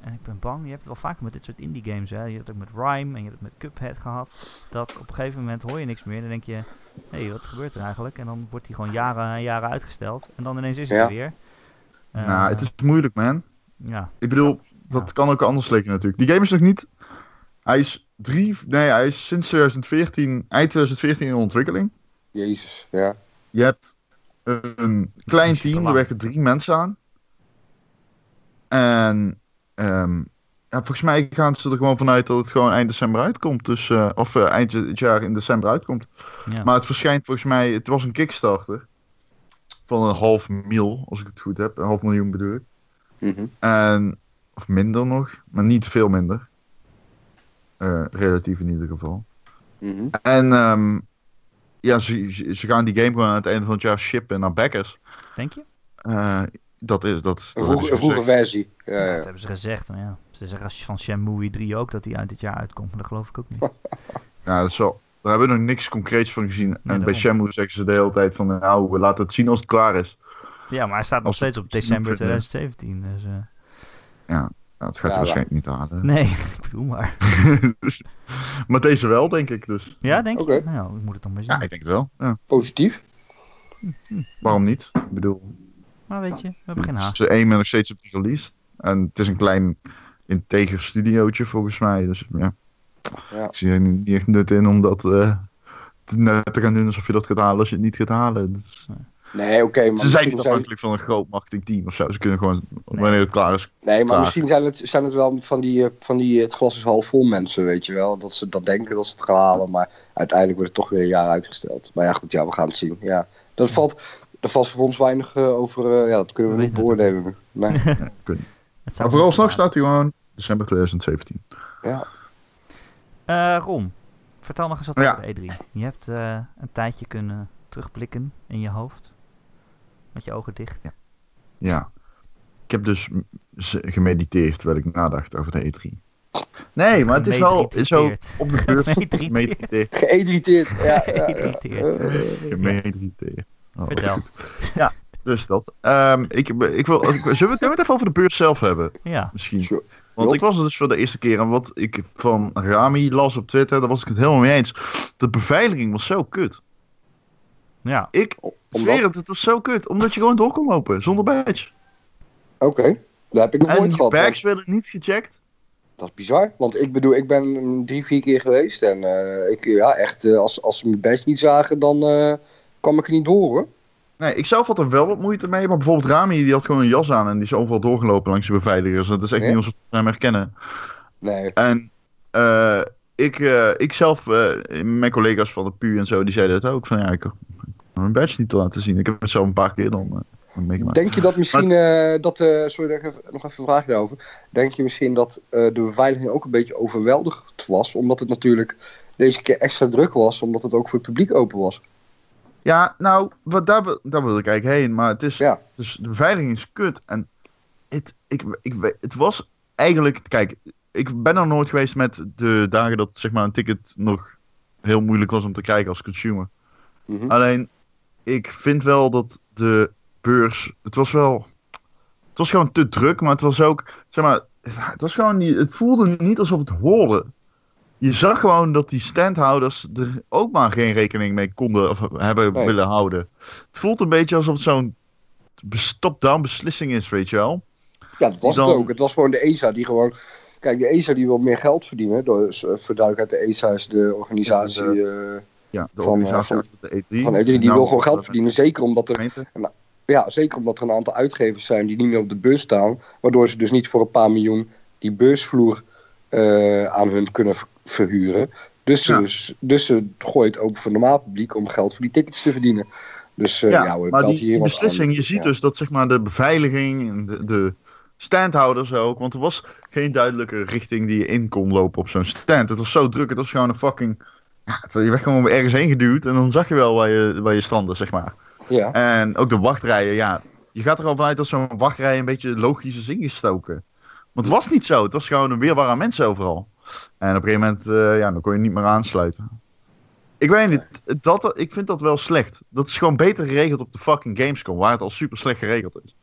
S1: En ik ben bang, je hebt het wel vaker met dit soort indie games. Hè. Je hebt het ook met Rhyme en je hebt het met Cuphead gehad. Dat op een gegeven moment hoor je niks meer. Dan denk je, hé, hey, wat gebeurt er eigenlijk? En dan wordt die gewoon jaren en jaren uitgesteld. En dan ineens is het
S3: Ja.
S1: er weer. Eh,
S2: nou, het is moeilijk, man.
S1: Ja,
S2: Ik bedoel, dat
S1: Ja.
S2: kan ook anders liggen natuurlijk. Die game is nog niet... Hij is drie... Nee, hij is sinds 2014, eind 2014 in ontwikkeling.
S3: Jezus, ja.
S2: Je hebt een klein team, er werken drie mensen aan. En ehm, ja, volgens mij gaan ze er gewoon vanuit dat het gewoon eind december uitkomt. Dus, eh, of eh, eind het jaar in december uitkomt.
S1: ja.
S2: Maar het verschijnt volgens mij, het was een Kickstarter. Van een half mil, als ik het goed heb. Een half miljoen bedoel ik.
S3: Mhm.
S2: En, of minder nog, maar niet veel minder. Eh, relatief in ieder geval.
S3: Mhm.
S2: En ehm, ja, ze, ze- ze gaan die game gewoon aan het einde van het jaar shippen naar backers.
S1: denk je?
S2: Dat is dat.
S3: Een
S2: dat
S3: een vroege versie. Ja,
S1: Ja, dat
S3: ja.
S1: hebben ze gezegd. Maar ja, ze zeggen als van Shenmue 3 ook dat die uit dit jaar uitkomt. Maar dat geloof ik ook niet.
S2: Ja, dat is wel. Daar hebben we nog niks concreets van gezien. en bij. Shenmue zeggen ze de hele tijd van, nou, we laten het zien als het klaar is.
S1: Ja, maar hij staat nog
S2: Als
S1: steeds op december
S2: snoep vinden.
S1: 2017. Dus, eh,
S2: Nou, het gaat
S3: Ja,
S2: er waarschijnlijk niet halen.
S1: nee, ik bedoel maar.
S2: Dus- maar deze wel, denk ik. Dus
S1: Ja, denk je? Nou, ja, ik moet het nog maar zien.
S2: ja, ik denk het wel. Ja,
S3: Positief.
S2: waarom niet? Ik bedoel,
S1: Maar weet je, we hebben geen haast.
S2: ze één nog steeds op de release. En het is een klein integer studiootje volgens mij. Dus ja,
S3: Ja.
S2: ik zie er niet echt nut in om dat eh, te, net te gaan doen alsof je dat gaat halen als je het niet gaat halen. Dus,
S3: Nee, oké. maar
S2: ze zijn niet afhankelijk van een groot marketingteam of zo. Ze kunnen gewoon, wanneer het klaar is,
S3: Nee, maar
S2: Klaar.
S3: misschien zijn het, zijn het wel van die, eh, van die het glas is half vol mensen, weet je wel. Dat ze dat denken dat ze het gaan halen, maar uiteindelijk wordt het toch weer een jaar uitgesteld. Maar ja, goed, ja, we gaan het zien. Ja, dat valt, er valt voor ons weinig eh, over, eh, ja, dat kunnen we
S1: We
S3: niet beoordelen. Nee,
S2: Maar vooralsnog
S1: niet
S2: staat hij gewoon december 2017.
S3: ja.
S1: Eh, Ron, vertel nog eens wat
S2: Ja.
S1: over de E3. Je hebt eh, een tijdje kunnen terugblikken in je hoofd. Met je ogen dicht.
S2: Ja. Ik heb dus gemediteerd terwijl ik nadacht over de E3. Nee, maar het is wel zo op de beurs.
S1: Gemediteerd.
S3: Ja, ja, ja.
S2: Gemediteerd. Oh,
S1: Vertel.
S2: Ja, dus dat. Ehm, ik, ik wil, ik- zullen, we, zullen we het even over de beurs zelf hebben?
S1: Ja,
S2: Misschien.
S3: Sure.
S2: Want ik was er dus voor de eerste keer en wat ik van Rami las op Twitter, daar was ik het helemaal mee eens. De beveiliging was zo kut.
S1: Ja.
S2: Ik
S3: Omdat-
S2: zweer het, het was zo kut. Omdat je gewoon door kon lopen, zonder badge.
S3: Oké, dat heb ik nog
S2: En
S3: nooit gehad. want
S2: bags werden niet gecheckt.
S3: Dat is bizar, want ik bedoel, ik ben drie, vier keer geweest. En eh, ik, ja, echt, eh, als, als ze me best niet zagen, dan eh, kwam ik er niet door hoor.
S2: Nee, ik zelf had er wel wat moeite mee. Maar bijvoorbeeld Rami, die had gewoon een jas aan en die is overal doorgelopen langs de beveiligers. Dat is echt niet alsof we hem herkennen.
S3: Nee.
S2: En eh, ik, eh, ik zelf, eh, mijn collega's van de PU en zo, die zeiden het ook. Van ja, ik heb mijn badge niet te laten zien. Ik heb het zelf een paar keer dan meegemaakt.
S3: Denk je dat misschien, dat, sorry ik even, nog even een vraag daarover. Denk je misschien dat de beveiliging ook een beetje overweldigd was, omdat het natuurlijk deze keer extra druk was, omdat het ook voor het publiek open was?
S2: Ja, nou, wat, daar, wil- daar wil ik eigenlijk heen. Maar het is,
S3: Ja.
S2: dus de beveiliging is kut. En het, ik, ik, het was eigenlijk, kijk, ik ben er nooit geweest met de dagen dat zeg maar een ticket nog heel moeilijk was om te krijgen als consumer.
S3: Mhm.
S2: Alleen, ik vind wel dat de beurs, het was wel, het was gewoon te druk, maar het was ook, zeg maar, het was gewoon niet, het voelde niet alsof het hoorde. Je zag gewoon dat die standhouders er ook maar geen rekening mee konden of hebben
S3: Nee.
S2: willen houden. Het voelt een beetje alsof het zo'n top-down beslissing is, weet je wel.
S3: Ja, dat was
S2: Dan-
S3: het ook. Het was gewoon de ESA die gewoon... Kijk, de ESA die wil meer geld verdienen. Dus, uh, voor duidelijkheid, de ESA is de organisatie eh,
S2: Ja, de
S3: Van,
S2: organisatie
S3: eh,
S2: achter de E3.
S3: van E3. Die
S2: Nou,
S3: wil gewoon geld verdienen. Zeker omdat, er, ja, zeker omdat er een aantal uitgevers zijn die niet meer op de beurs staan. Waardoor ze dus niet voor een paar miljoen die beursvloer aan hun kunnen ver- verhuren. Dus ze,
S2: Ja.
S3: dus, dus ze gooien het open voor normaal publiek om geld voor die tickets te verdienen. Dus eh, ja,
S2: maar die,
S3: hier
S2: die beslissing,
S3: aan.
S2: je ziet
S3: Ja.
S2: dus dat zeg maar de beveiliging en de, de standhouders ook, want er was geen duidelijke richting die je in kon lopen op zo'n stand. Het was zo druk, het was gewoon een fucking, je werd gewoon ergens heen geduwd en dan zag je wel waar je, waar je strandde, zeg maar.
S3: Ja,
S2: En ook de wachtrijen, ja, je gaat er al vanuit dat zo'n wachtrij een beetje logisch is ingestoken. Want het was niet zo, het was gewoon een weerwaar aan mensen overal. En op een gegeven moment, eh, ja, dan kon je niet meer aansluiten. Ik weet niet, dat, ik vind dat wel slecht. Dat is gewoon beter geregeld op de fucking Gamescom, waar het al super slecht geregeld is.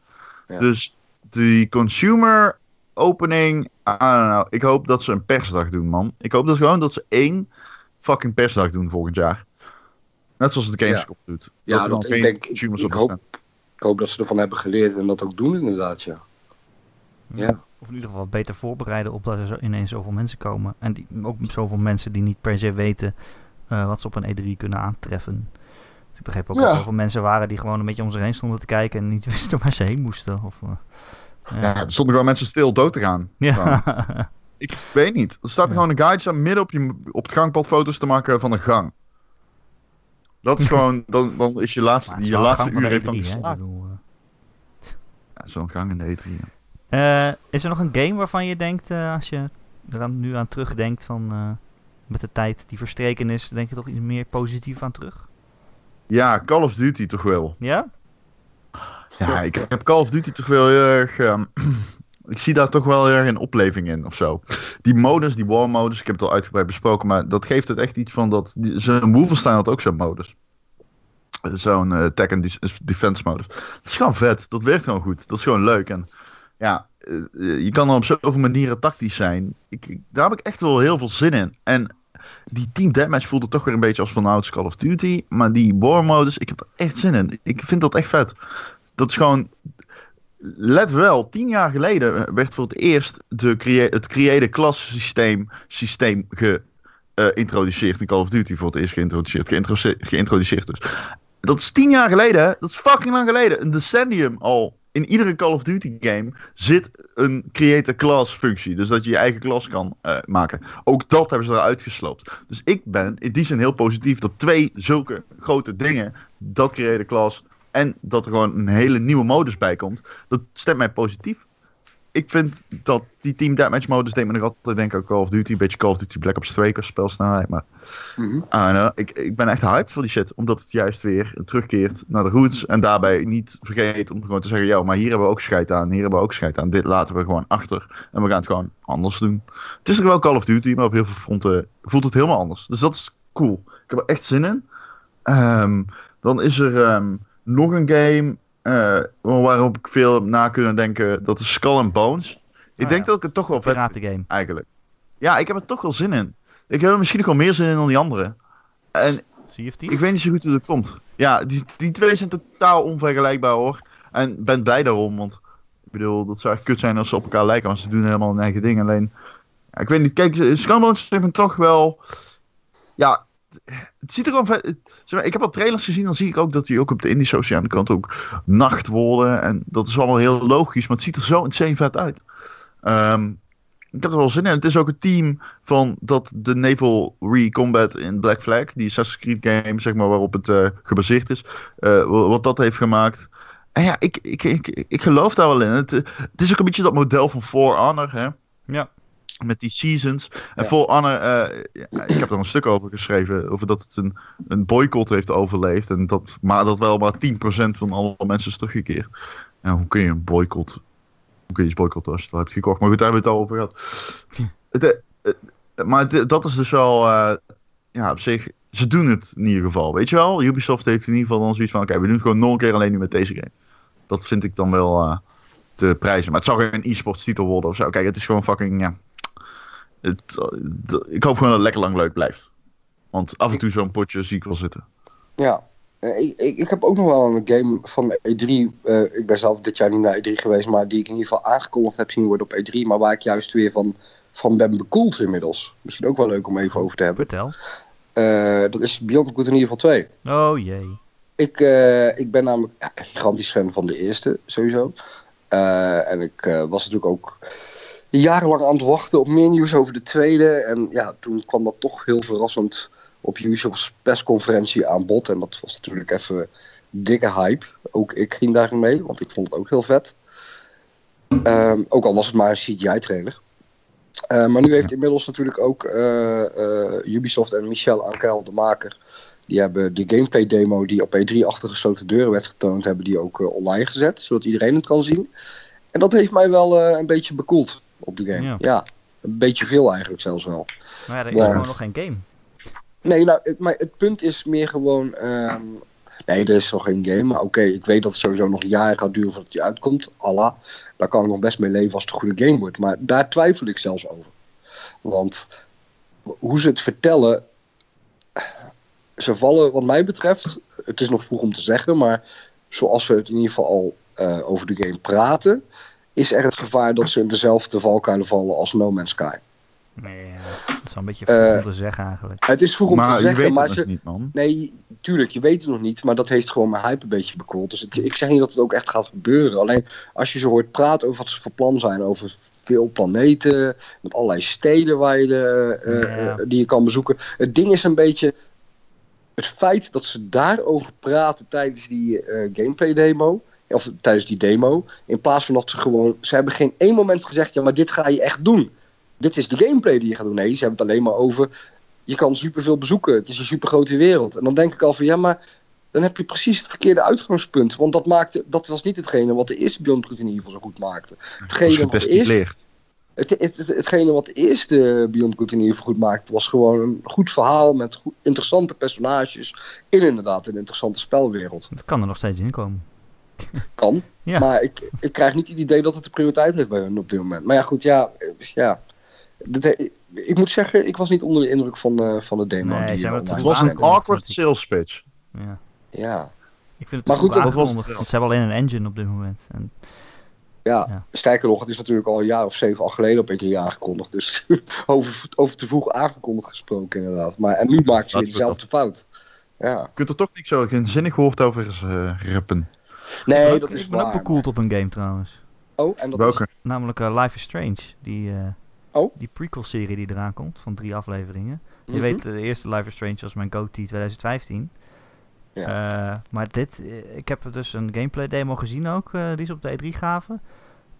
S3: Ja.
S2: Dus die consumer opening, know, ik hoop dat ze een persdag doen, man. Ik hoop dat gewoon dat ze één fucking persdag doen volgend jaar. Net zoals de Gamescom doet.
S3: Ja,
S2: dat
S3: ik denk-
S2: consumers
S3: ik
S2: op de
S3: hoop- ik hoop dat ze ervan hebben geleerd en dat ook doen inderdaad, ja. Ja.
S1: Of in ieder geval beter voorbereiden op dat er zo ineens zoveel mensen komen. En die, ook zoveel mensen die niet per se weten eh, wat ze op een E3 kunnen aantreffen. Dus ik begreep ook
S2: Ja.
S1: dat er heel veel mensen waren die gewoon een beetje om zich heen stonden te kijken en niet wisten waar ze heen moesten. Of, eh,
S2: Ja, er stonden gewoon mensen stil dood te gaan.
S1: ja.
S2: Ik weet niet. Er staat er
S1: Ja.
S2: gewoon een guide staan midden op, je, op het gangpad foto's te maken van een gang. Dat is gewoon, dan, dan is je laatste, je
S1: wel
S2: laatste uur heeft dan
S1: E3, hè. Ik
S2: geslagen.
S1: bedoel, eh.
S2: Ja, zo'n gang in de E3.
S1: Eh, is er nog een game waarvan je denkt, eh, als je er aan, nu aan terugdenkt van eh, met de tijd die verstreken is, denk je toch iets meer positief aan terug?
S2: Ja, Call of Duty toch wel.
S1: Ja?
S2: Ja, ik heb Call of Duty toch wel heel erg... ehm, ik zie daar toch wel heel erg een opleving in of zo. Die modus, die war modus, ik heb het al uitgebreid besproken, maar dat geeft het echt iets van dat... Zo'n Wolfenstein had ook zo'n modus. Zo'n eh tech and de- defense modus. Dat is gewoon vet, dat werkt gewoon goed. Dat is gewoon leuk en ja, eh, eh, je kan er op zoveel manieren tactisch zijn. Ik, daar heb ik echt wel heel veel zin in. En die team deathmatch voelde toch weer een beetje als van ouds Call of Duty. Maar die war modus, ik heb er echt zin in. Ik vind dat echt vet. Dat is gewoon... Let wel, tien jaar geleden werd voor het eerst de het creëerde class systeem, geïntroduceerd in Call of Duty. Voor het eerst geïntroduceerd. Geïntroduceerd, geïntroduceerd dus. Dat is tien jaar geleden? Dat is fucking lang geleden. Een decennium al. In iedere Call of Duty game zit een create a class functie. Dus dat je je eigen klas kan eh, maken. Ook dat hebben ze eruit gesloopt. Dus ik ben in die zin heel positief dat twee zulke grote dingen, dat create a class en dat er gewoon een hele nieuwe modus bij komt, dat stemt mij positief. Ik vind dat die Team Deathmatch modus deed me nog altijd denken aan Call of Duty. Een beetje Call of Duty Black Ops 2 qua spelsnelheid. Maar
S3: Mhm.
S2: Ah, nou, ik, ik ben echt hyped voor die shit. Omdat het juist weer terugkeert naar de roots. En daarbij niet vergeet om gewoon te zeggen: ja, maar hier hebben we ook scheid aan. Hier hebben we ook scheid aan. Dit laten we gewoon achter. En we gaan het gewoon anders doen. Het is nog wel Call of Duty, maar op heel veel fronten voelt het helemaal anders. Dus dat is cool. Ik heb er echt zin in. Ehm, dan is er ehm, nog een game eh, waarop ik veel heb na kunnen denken. Dat is Skull and Bones. Ik
S1: Ah,
S2: denk
S1: ja.
S2: dat ik het toch wel vet vind
S1: Piratengame.
S2: eigenlijk. Ja, ik heb er toch wel zin in. Ik heb er misschien nog wel meer zin in dan die andere. En
S1: of
S2: ik weet niet zo goed hoe dat komt. Ja, die, die twee zijn totaal onvergelijkbaar hoor. En ben blij daarom, want ik bedoel, dat zou echt kut zijn als ze op elkaar lijken, want ze doen helemaal hun eigen ding. Alleen, ja, ik weet niet, kijk, Scumbones heeft me toch wel, ja, het ziet er gewoon vet, zeg maar, ik heb al trailers gezien, dan zie ik ook dat die ook op de indie sociale kant ook nacht worden. En dat is allemaal heel logisch, maar het ziet er zo insane vet uit. Ehm, ik heb er wel zin in. Het is ook het team van dat de Naval Recombat in Black Flag, die Assassin's Creed game, zeg maar, waarop het eh, gebaseerd is, eh, wa- wat dat heeft gemaakt. En ja, ik, ik, ik, ik geloof daar wel in. Het, het is ook een beetje dat model van For Honor, hè?
S1: Ja.
S2: Met die seasons. En. For Honor, eh, ik heb er een stuk over geschreven, over dat het een, een boycott heeft overleefd. En dat, maar dat wel maar 10% van alle mensen is teruggekeerd. En hoe kun je een boycott, hoe kun je iets boycotten als je het al hebt gekocht? Maar goed, daar hebben we het al over gehad. Het, eh, maar dat is dus wel, eh, ja, op zich, ze doen het in ieder geval. Weet je wel, Ubisoft heeft in ieder geval dan zoiets van, oké, we doen het gewoon nog een keer alleen nu met deze game. Dat vind ik dan wel te prijzen. Maar het zal geen e-sports titel worden of zo. Kijk, het is gewoon fucking, ja. Het, ik hoop gewoon dat het lekker lang leuk blijft. Want af en toe zo'n potje zie ik wel zitten.
S3: Ja, Eh, ik, ik, ik heb ook nog wel een game van E3. eh, ik ben zelf dit jaar niet naar E3 geweest, maar die ik in ieder geval aangekondigd heb zien worden op E3. Maar waar ik juist weer van, van ben bekoeld inmiddels. Misschien ook wel leuk om even over te hebben.
S1: Vertel.
S3: Eh, dat is Beyond Good in ieder geval 2.
S1: Oh jee.
S3: Ik, eh, ik ben namelijk ja, gigantisch fan van de eerste, sowieso. Eh, en ik eh, was natuurlijk ook jarenlang aan het wachten op meer nieuws over de tweede. En ja, toen kwam dat toch heel verrassend op Ubisofts persconferentie aan bod. En dat was natuurlijk even dikke hype. Ook ik ging daarin mee, want ik vond het ook heel vet. Ehm, ook al was het maar een CGI-trailer. Eh, maar nu heeft inmiddels natuurlijk ook eh, eh, Ubisoft en Michel Ankel, de maker, die hebben de gameplay demo die op E3 achter gesloten deuren werd getoond, hebben die ook eh, online gezet, zodat iedereen het kan zien. En dat heeft mij wel een beetje bekoeld op de game.
S1: Ja.
S3: Ja. een beetje veel eigenlijk zelfs wel.
S1: Nou ja, er is gewoon nog geen game.
S3: Nee, nou, het, maar het punt is meer gewoon. ehm, nee, er is nog geen game. Maar oké, ik weet dat het sowieso nog jaren gaat duren voordat die uitkomt. Allah. Daar kan ik nog best mee leven als het een goede game wordt. Maar daar twijfel ik zelfs over. Want hoe ze het vertellen. Ze vallen, wat mij betreft. Het is nog vroeg om te zeggen. Maar zoals ze het in ieder geval al eh, over de game praten. Is er het gevaar dat ze in dezelfde valkuilen vallen als No Man's Sky.
S1: Nee, dat is wel een beetje
S3: Eh,
S1: vroeg om te zeggen eigenlijk.
S3: Het is vroeg om
S2: maar
S3: te
S2: je
S3: zeggen.
S2: weet
S3: maar
S2: het
S3: ze,
S2: nog niet, man.
S3: Nee, tuurlijk, je weet het nog niet, maar dat heeft gewoon mijn hype een beetje bekoeld. Dus het- ik zeg niet dat het ook echt gaat gebeuren. Alleen als je ze hoort praten over wat ze voor plan zijn, over veel planeten, met allerlei steden waar je de, eh,
S1: Ja.
S3: eh, die je kan bezoeken. Het ding is een beetje het feit dat ze daarover praten tijdens die eh, gameplay demo. Of tijdens die demo. In plaats van dat ze gewoon. Ze hebben geen één moment gezegd. Ja, maar dit ga je echt doen. Dit is de gameplay die je gaat doen. Nee, ze hebben het alleen maar over je kan superveel bezoeken. Het is een supergrote wereld. En dan denk ik al van ja, maar dan heb je precies het verkeerde uitgangspunt. Want dat, maakte, dat was niet hetgene wat de eerste Beyond Good in ieder geval zo goed maakte.
S2: Dat is
S3: Hetgene wat, de eerste,
S2: getestileerd.
S3: het, het, het- hetgene wat de eerste Beyond Good in ieder geval goed maakte, was gewoon een goed verhaal met goed, interessante personages. In inderdaad een interessante spelwereld.
S1: Het kan er nog steeds in komen.
S3: Kan.
S1: Ja.
S3: Maar ik, ik krijg niet het idee dat het de prioriteit heeft bij hun op dit moment. Maar ja, goed, ja. ja. Dat, eh, ik moet zeggen, ik was niet onder de indruk van, eh, van de demo.
S1: Nee,
S3: die
S1: het
S2: was een awkward sales pitch.
S1: Ja.
S3: Ja.
S1: Ik vind het
S3: Maar goed, dat
S2: was-
S1: want ze hebben alleen een engine op dit moment. En,
S3: Ja,
S1: Ja.
S3: sterker nog, het is natuurlijk al een jaar of zeven al geleden op E3 aangekondigd. Dus over, over te vroeg aangekondigd gesproken inderdaad. Maar, en nu maakt ze dezelfde fout. Ja.
S2: Je kunt er toch niet zo geen zinnig woord over eh rippen.
S3: Nee,
S1: ik
S3: dat
S1: ben
S3: is
S1: ook- ik ben ook bekoeld op een game trouwens.
S3: Oh, en dat is...
S2: Welke?
S1: Namelijk eh, Life is Strange. Die, eh,
S3: Oh.
S1: die prequel-serie die eraan komt van drie afleveringen. Je
S3: Mhm.
S1: weet, de eerste Life is Strange was mijn GOTY 2015. Eh, maar dit, eh, ik heb er dus een gameplay demo gezien ook, eh, die ze op de E3 gaven.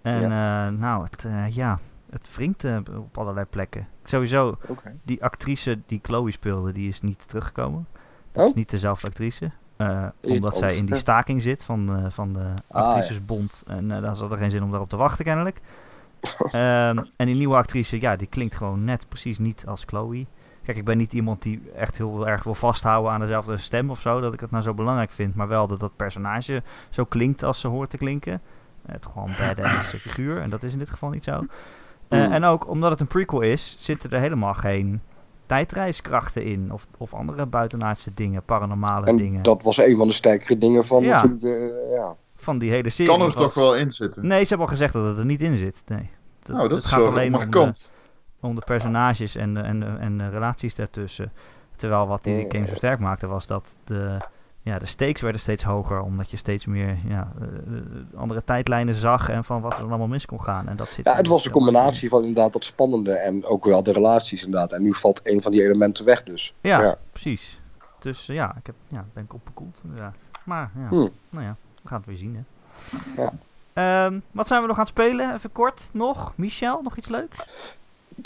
S1: En eh, nou, het, eh, ja, het wringt eh, op allerlei plekken. Sowieso, die actrice die Chloe speelde, die is niet teruggekomen. Dat
S3: Oh.
S1: is niet dezelfde actrice. Eh, omdat zij in die staking zit van de, van de
S3: Ah,
S1: actricesbond. En uh, daar zat er geen zin om daarop te wachten kennelijk. Ehm, en die nieuwe actrice, ja, die klinkt gewoon net precies niet als Chloe. Kijk, ik ben niet iemand die echt heel erg wil vasthouden aan dezelfde stem of zo. Dat ik het nou zo belangrijk vind. Maar wel dat dat personage zo klinkt als ze hoort te klinken. Het gewoon badass figuur. En dat is in dit geval niet zo. Eh,
S3: Mm.
S1: En ook omdat het een prequel is, zitten er helemaal geen tijdreiskrachten in. Of, of andere buitenaardse dingen, paranormale
S3: En
S1: dingen.
S3: dat was een van de sterkere dingen van
S1: Ja.
S3: natuurlijk de, ja.
S1: Van die hele serie.
S2: Kan er
S1: was-
S2: toch wel in zitten?
S1: Nee, ze hebben al gezegd dat het er niet in zit. Nee. Dat,
S2: nou, dat
S1: het
S2: is
S1: gaat alleen om de,
S2: markant.
S1: om de personages en de, en, de, en de relaties daartussen. Terwijl wat die game zo sterk maakte was dat de, ja, de stakes werden steeds hoger. Omdat je steeds meer ja, eh, eh, andere tijdlijnen zag en van wat er dan allemaal mis kon gaan. En dat zit
S3: ja, het was een combinatie van inderdaad dat spannende en ook wel de relaties inderdaad. En nu valt een van die elementen weg dus.
S1: Ja,
S3: Ja.
S1: precies. Dus eh, ja, ik heb, ja, ben ik opgekoeld inderdaad. Maar ja,
S3: Hm.
S1: nou ja, we gaan het weer zien hè.
S3: Ja.
S1: Ehm, wat zijn we nog aan het spelen? Even kort nog. Michel, nog iets leuks?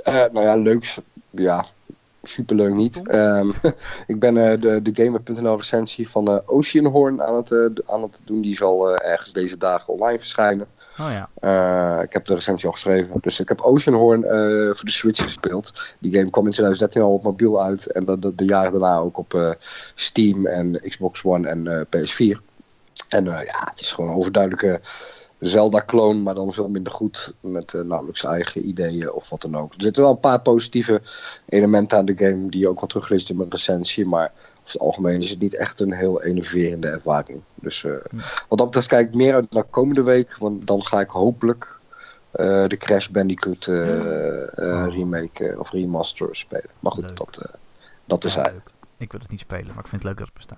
S3: Nou ja, leuk. Ja, superleuk niet. Ehm, ik ben eh, de, de Gamer.nl recensie van eh, Oceanhorn aan het, eh, aan het doen. Die zal ergens deze dagen online verschijnen.
S1: Oh ja.
S3: Ik heb de recensie al geschreven. Dus ik heb Oceanhorn voor de Switch gespeeld. Die game kwam in 2013 al op mobiel uit. En de, de, de jaren daarna ook op Steam en Xbox One en eh, PS4. En ja, het is gewoon een overduidelijke Zelda-kloon, maar dan veel minder goed. Met eh, namelijk zijn eigen ideeën of wat dan ook. Er zitten wel een paar positieve elementen aan de game die je ook wel terugleest in mijn recensie. Maar over het algemeen is het niet echt een heel enerverende ervaring. Dus
S1: Hm.
S3: wat dat betreft kijk ik meer uit naar komende week. Want dan ga ik hopelijk eh, de Crash Bandicoot eh,
S1: Oh.
S3: remake of remaster spelen. Maar goed,
S1: Leuk.
S3: dat, dat is
S1: leuk. Ik wil het niet spelen, maar ik vind het leuk dat het bestaat.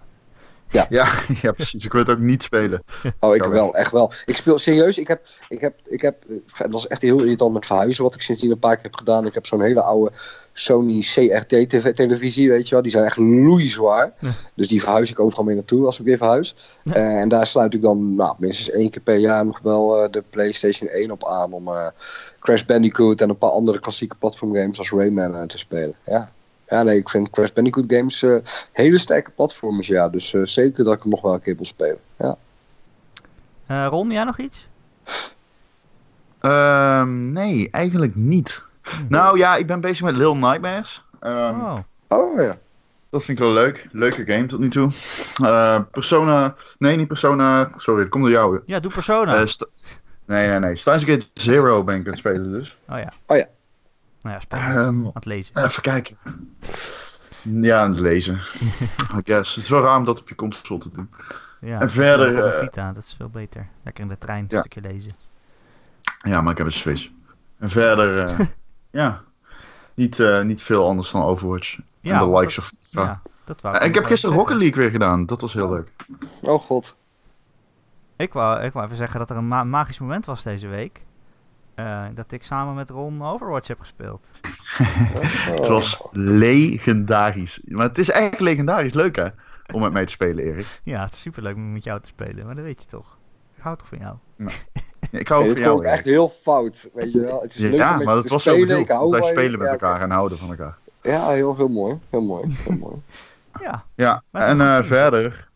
S2: Ja, ja, precies. Ik wil het ook niet spelen.
S3: Oh, ik
S2: Ja,
S3: wel, echt wel. Ik speel serieus. Ik heb, ik heb, ik heb, eh, dat is echt heel irritant met verhuizen, wat ik sindsdien een paar keer heb gedaan. Ik heb zo'n hele oude Sony CRT-televisie, weet je wel. Die zijn echt loeizwaar.
S1: Ja.
S3: Dus die verhuis ik overal mee naartoe als ik weer verhuis.
S1: Ja.
S3: Eh, en daar sluit ik dan nou, minstens één keer per jaar nog wel eh, de PlayStation 1 op aan om Crash Bandicoot en een paar andere klassieke platformgames als Rayman te spelen. Ja. Ja, nee, ik vind Crash Bandicoot games eh, hele sterke platformers, ja. Dus eh, zeker dat ik hem nog wel een keer wil spelen. Ja.
S1: Eh, Ron, jij nog iets?
S2: Ehm, nee, eigenlijk niet. Nou ja, ik ben bezig met Little Nightmares. Ehm,
S1: oh,
S3: Oh ja.
S2: Dat vind ik wel leuk. Leuke game tot nu toe. Eh, Persona. Nee, niet Persona. Sorry, dat komt door jou.
S1: ja, doe Persona.
S2: Nee, nee, nee. Steins Gate Zero ben ik aan het spelen dus.
S1: oh ja.
S3: oh ja.
S1: Nou ja, spannend.
S2: Ehm,
S1: aan het lezen.
S2: even kijken. Ja, aan het lezen. I guess. Het is wel raar om dat op je console te doen.
S1: Ja,
S2: en verder,
S1: Op
S2: eh,
S1: Vita, dat is veel beter. Lekker in de trein een
S2: Ja.
S1: stukje lezen.
S2: Ja, maar ik heb een Switch. En verder, eh, ja. Niet, eh, niet veel anders dan Overwatch.
S1: Ja,
S2: en de likes
S1: dat-
S2: of.
S1: Ja, dat wou
S2: En ik heb gisteren. Rocket League weer gedaan. Dat was heel leuk.
S3: Oh god.
S1: Ik wou, ik wou even zeggen dat er een ma- magisch moment was deze week. Eh, dat ik samen met Ron Overwatch heb gespeeld.
S2: Het was legendarisch. Maar het is echt legendarisch leuk hè? Om met mij te spelen, Erik.
S1: Ja, het is superleuk om met jou te spelen, maar dat weet je toch. Ik hou toch van jou.
S2: Ik hou
S3: Nee,
S2: van jou.
S3: ik echt
S2: Erik.
S3: heel fout. Weet je wel. Het is leuk
S2: Ja,
S3: om met
S2: maar dat
S3: te
S2: was zo
S3: spelen.
S2: bedoeld.
S3: Hou
S2: Wij
S3: je.
S2: spelen met
S3: Ja,
S2: elkaar en houden van elkaar.
S3: Ja, heel, heel mooi. Heel mooi. Heel mooi.
S1: Ja,
S2: Ja,
S1: het is
S2: en eh, verder.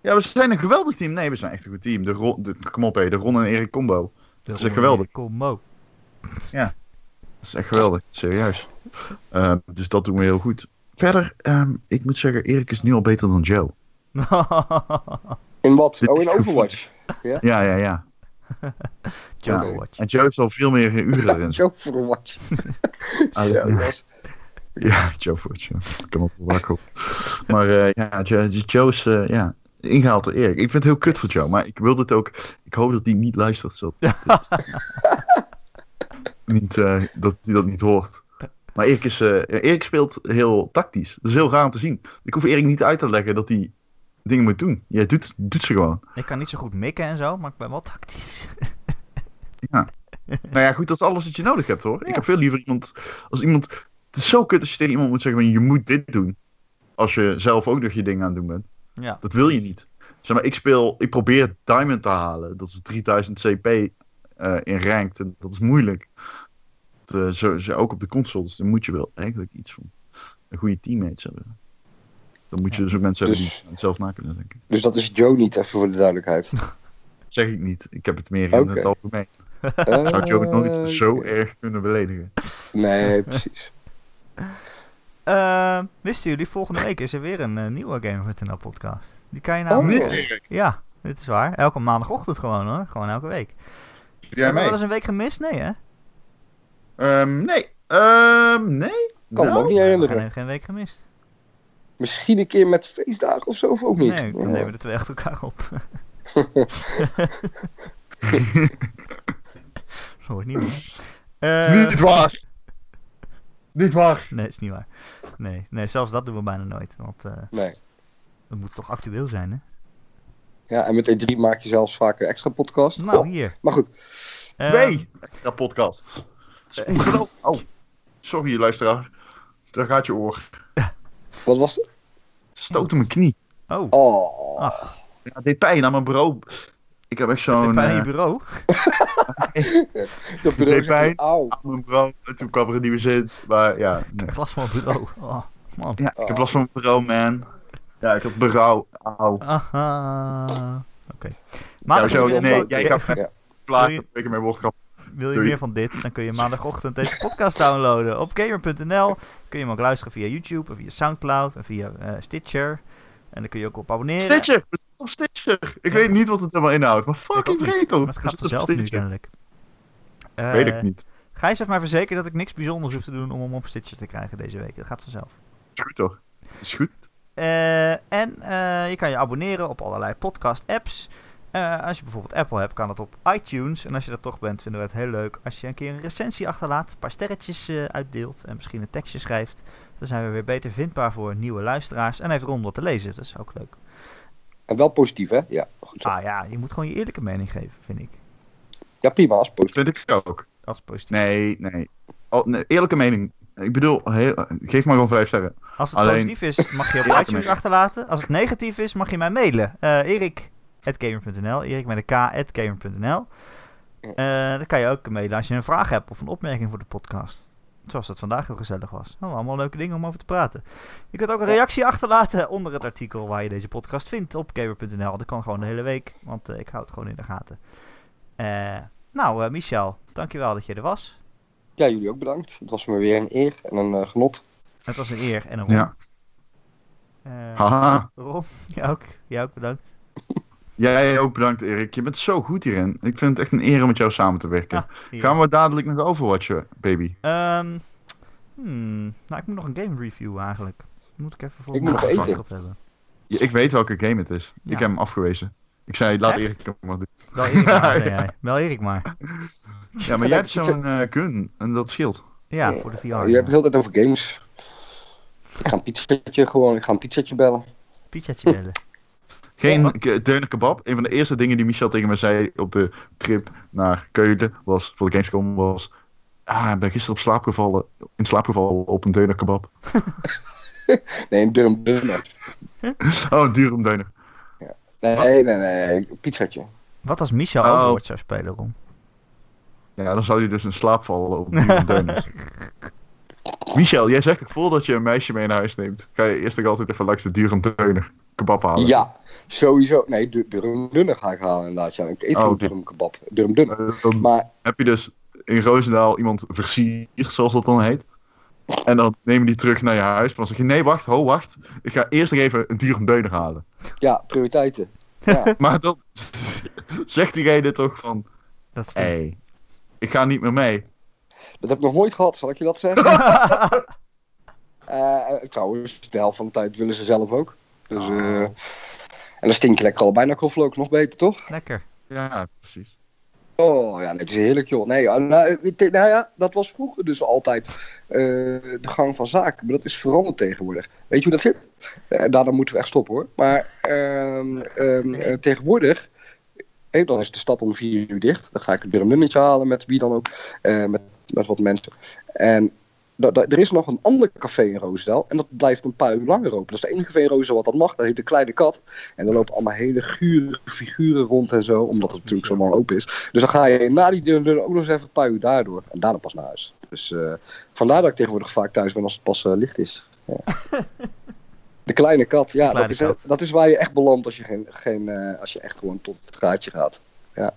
S2: Ja, we zijn een geweldig team. Nee, we zijn echt een goed team. De Ron, de, kom op, hé, de Ron en Erik combo.
S1: Dat
S2: is echt geweldig.
S1: Kom ook.
S2: Dat is echt geweldig, serieus. Eh, dus dat doen we heel goed. Verder, ehm, ik moet zeggen, Erik is nu al beter dan Joe.
S3: In wat?
S2: Dit
S3: Oh,
S2: is
S3: in. Overwatch.
S2: Ja, ja, ja.
S1: Overwatch.
S2: En Joe heeft al veel meer uren erin.
S3: Overwatch.
S2: Ah,
S3: Zo,
S2: dat-
S3: jongens.
S2: Ja, Joe. Ja. Ik kan op wakker op. Maar eh, ja, Joe, Joe is eh, ja, ingehaald door Erik. Ik vind het heel kut voor Joe, maar ik wil dit ook. Ik hoop dat hij niet luistert. Zodat niet, eh, dat hij dat niet hoort. Maar Erik, is, eh, Erik speelt heel tactisch. Dat is heel raar om te zien. Ik hoef Erik niet uit te leggen dat hij dingen moet doen. Jij doet, doet ze gewoon.
S1: Ik kan niet zo goed mikken en zo, maar ik ben wel tactisch.
S2: Nou ja, goed, dat is alles wat je nodig hebt hoor.
S1: Ja.
S2: Ik heb veel liever iemand. Als iemand. Het is zo kut als je tegen iemand moet zeggen: van, je moet dit doen. Als je zelf ook nog je dingen aan het doen bent.
S1: Ja,
S2: Dat wil je niet. Zeg maar, ik speel, ik probeer Diamond te halen. Dat is 3000 CP eh, in ranked. En dat is moeilijk. Dat, eh, zo, zo, ook op de consoles. Dan moet je wel eigenlijk iets van een goede teammates hebben. Dan moet je
S1: Ja.
S2: dus ook mensen
S3: Dus-
S2: hebben die het zelf na kunnen denken.
S3: Dus dat is Joe niet, even voor de duidelijkheid.
S2: Dat zeg ik niet. Ik heb het meer in het algemeen. Zou Joe het nog niet
S3: Eh,
S2: zo erg kunnen beledigen?
S3: Nee, precies.
S1: Eh, wisten jullie, volgende week is er weer een eh, nieuwe Gamer.nl podcast. Die kan je nou...
S2: Niet.
S1: Ja, dit is waar. Elke maandagochtend gewoon hoor. Gewoon elke week.
S2: Jij
S1: Heb je
S2: mee?
S1: wel eens een week gemist? Nee hè?
S2: Ehm, nee. Ehm, nee.
S3: Kan me
S2: Nou,
S3: ook niet
S1: We
S3: herinneren.
S1: geen week gemist.
S3: Misschien een keer met feestdagen of zo, of ook niet.
S1: Nee, dan nemen we de twee achter elkaar op. Zo hoort niet meer. Eh,
S2: Niet waar! Niet waar!
S1: Nee, is niet waar. Nee, nee, zelfs dat doen we bijna nooit. Want eh
S3: Nee.
S1: het moet toch actueel zijn, hè?
S3: Ja, en met E3 maak je zelfs vaak een extra podcast.
S1: Nou,
S3: Oh,
S1: hier.
S3: maar goed,
S1: Ehm,
S2: Twee! Extra podcast. Het is ongelooflijk. Oh, sorry luisteraar. Daar gaat je oor.
S3: wat was het?
S2: Stoot mijn knie.
S1: Oh,
S3: Oh,
S1: ach,
S2: Ja, het deed pijn aan mijn bureau. Ik heb echt
S1: heb je
S2: zo'n...
S1: pijn in je bureau?
S3: dat
S2: deed pijn.
S3: Auw.
S2: aan mijn bureau. En toen kwam er een nieuwe zin. Maar ja, nee.
S1: Glas van mijn bureau. Oh, man.
S2: ja ik heb last van mijn bureau, man. Ja, ik heb berouw. Auw.
S1: Aha. Oké.
S2: Ja,
S1: Maandag
S2: zo,
S1: wil je-
S2: nee, jij gaat
S3: Ja.
S2: klaar.
S1: Sorry.
S2: Ik mijn woordgrap.
S1: Wil je
S2: Doei.
S1: meer van dit, dan kun je maandagochtend deze podcast downloaden. Op gamer.nl kun je hem ook luisteren via YouTube, en via Soundcloud en via eh, Stitcher. En dan kun je ook op abonneren.
S2: Stitcher! Op Stitcher! Ik weet niet wat het helemaal inhoudt, maar fucking breed.
S1: Maar het gaat vanzelf nu kennelijk. Eh,
S2: Weet ik niet.
S1: Gijs heeft mij verzekerd dat ik niks bijzonders hoef te doen om hem op Stitcher te krijgen deze week. Dat gaat vanzelf.
S2: Goed toch? Is goed.
S1: Eh, en eh, je kan je abonneren op allerlei podcast-apps. Eh, als je bijvoorbeeld Apple hebt, kan dat op iTunes. En als je dat toch bent, vinden we het heel leuk als je een keer een recensie achterlaat. Een paar sterretjes eh, uitdeelt en misschien een tekstje schrijft. Dan zijn we weer beter vindbaar voor nieuwe luisteraars. En heeft Ron wat te lezen, dat is ook leuk.
S3: En wel positief, hè? Ja, goed zo.
S1: Ah ja, je moet gewoon je eerlijke mening geven, vind ik.
S3: Ja, prima, als positief.
S2: Vind ik ook.
S1: Is positief.
S2: Nee, nee. Oh, nee, eerlijke mening. Ik bedoel, heel- geef maar gewoon vijf sterren.
S1: Als het
S2: Alleen-
S1: positief is, mag je op iTunes achterlaten. Als het negatief is, mag je mij mailen. Eh Erik.gamer.nl Erik met een k.gamer.nl Eh Dat kan je ook mailen als je een vraag hebt of een opmerking voor de podcast. Zoals dat vandaag heel gezellig was. Nou, allemaal leuke dingen om over te praten. Je kunt ook een reactie achterlaten onder het artikel waar je deze podcast vindt op gamer.nl. Dat kan gewoon de hele week, want eh, ik hou het gewoon in de gaten. Eh, nou, eh, Michel, dankjewel dat je er was.
S3: Ja, jullie ook bedankt. Het was me weer een eer en een eh, genot.
S1: Het was een eer en een ron.
S2: Ja.
S1: Eh,
S2: Haha.
S1: Ron, jij ook, jij ook bedankt.
S2: Jij ook bedankt, Erik. Je bent zo goed hierin. Ik vind het echt een eer om met jou samen te werken.
S1: Ah.
S2: Gaan we dadelijk nog overwatchen, baby?
S1: Ehm, hmm, nou, ik moet nog een game review eigenlijk. Moet ik even voor
S3: Ik moet nog eten.
S1: hebben.
S2: Ja, ik weet welke game het is.
S1: Ja.
S2: Ik heb hem afgewezen. Ik zei, laat
S1: Echt?
S2: Erik hem maar doen.
S1: Wel Erik maar, jij. Wel Erik maar.
S2: Ja, maar jij hebt zo'n eh, gun en dat scheelt.
S1: Ja, voor de VR.
S3: je hebt het heel tijd over games. Ik ga een pizzetje gewoon, ik ga een pizzetje bellen.
S1: Pizzaatje bellen.
S2: Geen deuner kebab. Een van de eerste dingen die Michel tegen me zei op de trip naar Keulen was, voor de Gamescom was... Ah, ik ben gisteren op slaap gevallen, in slaap gevallen op een deuner kebab.
S3: Nee, een durm dunner.
S2: Oh, een durum deuner.
S3: Nee, nee, nee, nee, een pizzetje.
S1: Wat als Michel
S2: Oh.
S1: Overwatch zou spelen, Ron?
S2: Ja, dan zou hij dus in slaap vallen op durum deuners. Michel, jij zegt toch voordat je een meisje mee naar huis neemt, ga je eerst toch altijd even langs de durum deuner kebab halen?
S3: Ja, sowieso. Nee, du- durm dunner ga ik halen inderdaad. Ja, ik eet
S2: Oh,
S3: durm kebab. Dunner.
S2: Eh,
S3: Maar
S2: heb je dus in Roosendaal iemand versierd, zoals dat dan heet. En dan neem je die terug naar je huis. Maar dan zeg je, nee, wacht, ho, wacht. Ik ga eerst nog even een durum deuner halen.
S3: ja, prioriteiten. Ja,
S2: Maar dan zegt diegene toch van,
S1: Dat is
S2: hey, ik ga niet meer mee.
S3: dat heb ik nog nooit gehad, zal ik je dat zeggen? Eh, eh, trouwens, de helft van de tijd willen ze zelf ook. Dus, eh, en dan stink je lekker allebei naar knoflook, nog beter, toch?
S1: Lekker.
S2: Ja, precies.
S3: Oh, ja, het is heerlijk, joh. Nee, ja, nou, je, nou ja, dat was vroeger dus altijd eh, de gang van zaken. Maar dat is veranderd tegenwoordig. Weet je hoe dat zit? Eh, daardoor moeten we echt stoppen, hoor. Maar ehm, ehm, eh, tegenwoordig... eh, dan is de stad om vier uur dicht. Dan ga ik weer een nummetje halen met wie dan ook. eh, met, met wat mensen. En er is nog een ander café in Roosendaal. En dat blijft een paar uur langer open. Dat is de enige café in Roosendaal wat dat mag. Dat heet de Kleine Kat. En daar lopen allemaal hele gure figuren rond en zo. Omdat het natuurlijk zo lang open is. Dus dan ga je na die deur ook nog eens even een paar uur daardoor. En daarna pas naar huis. Dus eh, vandaar dat ik tegenwoordig vaak thuis ben als het pas eh, licht is. Ja. De kleine kat, ja,
S1: kleine
S3: dat, is,
S1: kat.
S3: dat is waar je echt belandt als je, geen, geen, eh, als je echt gewoon tot het gaatje gaat.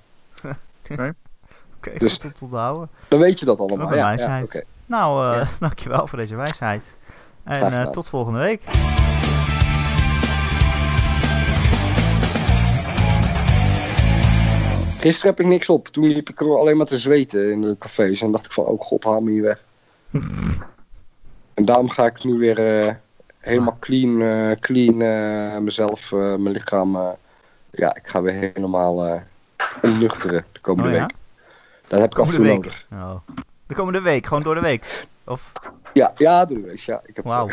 S1: Oké,
S3: Dus-
S1: goed om te onthouden.
S3: Dan weet je dat allemaal. Ja, ja, oké.
S1: Nou, eh,
S3: ja.
S1: dankjewel voor deze wijsheid. En eh, tot volgende week.
S3: Gisteren heb ik niks op. Toen liep ik alleen maar te zweten in de cafés. En dacht ik van, oh god, haal me hier weg. en daarom ga ik nu weer eh, helemaal ah. clean, clean mezelf, mijn lichaam. ja, ik ga weer helemaal luchteren de komende
S1: oh
S3: week. Dat heb ik af en toe nodig.
S1: Oh. De komende week, gewoon door de week? Of...
S3: Ja, ja, door de week, ja.
S1: Wauw,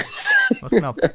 S1: wat knap.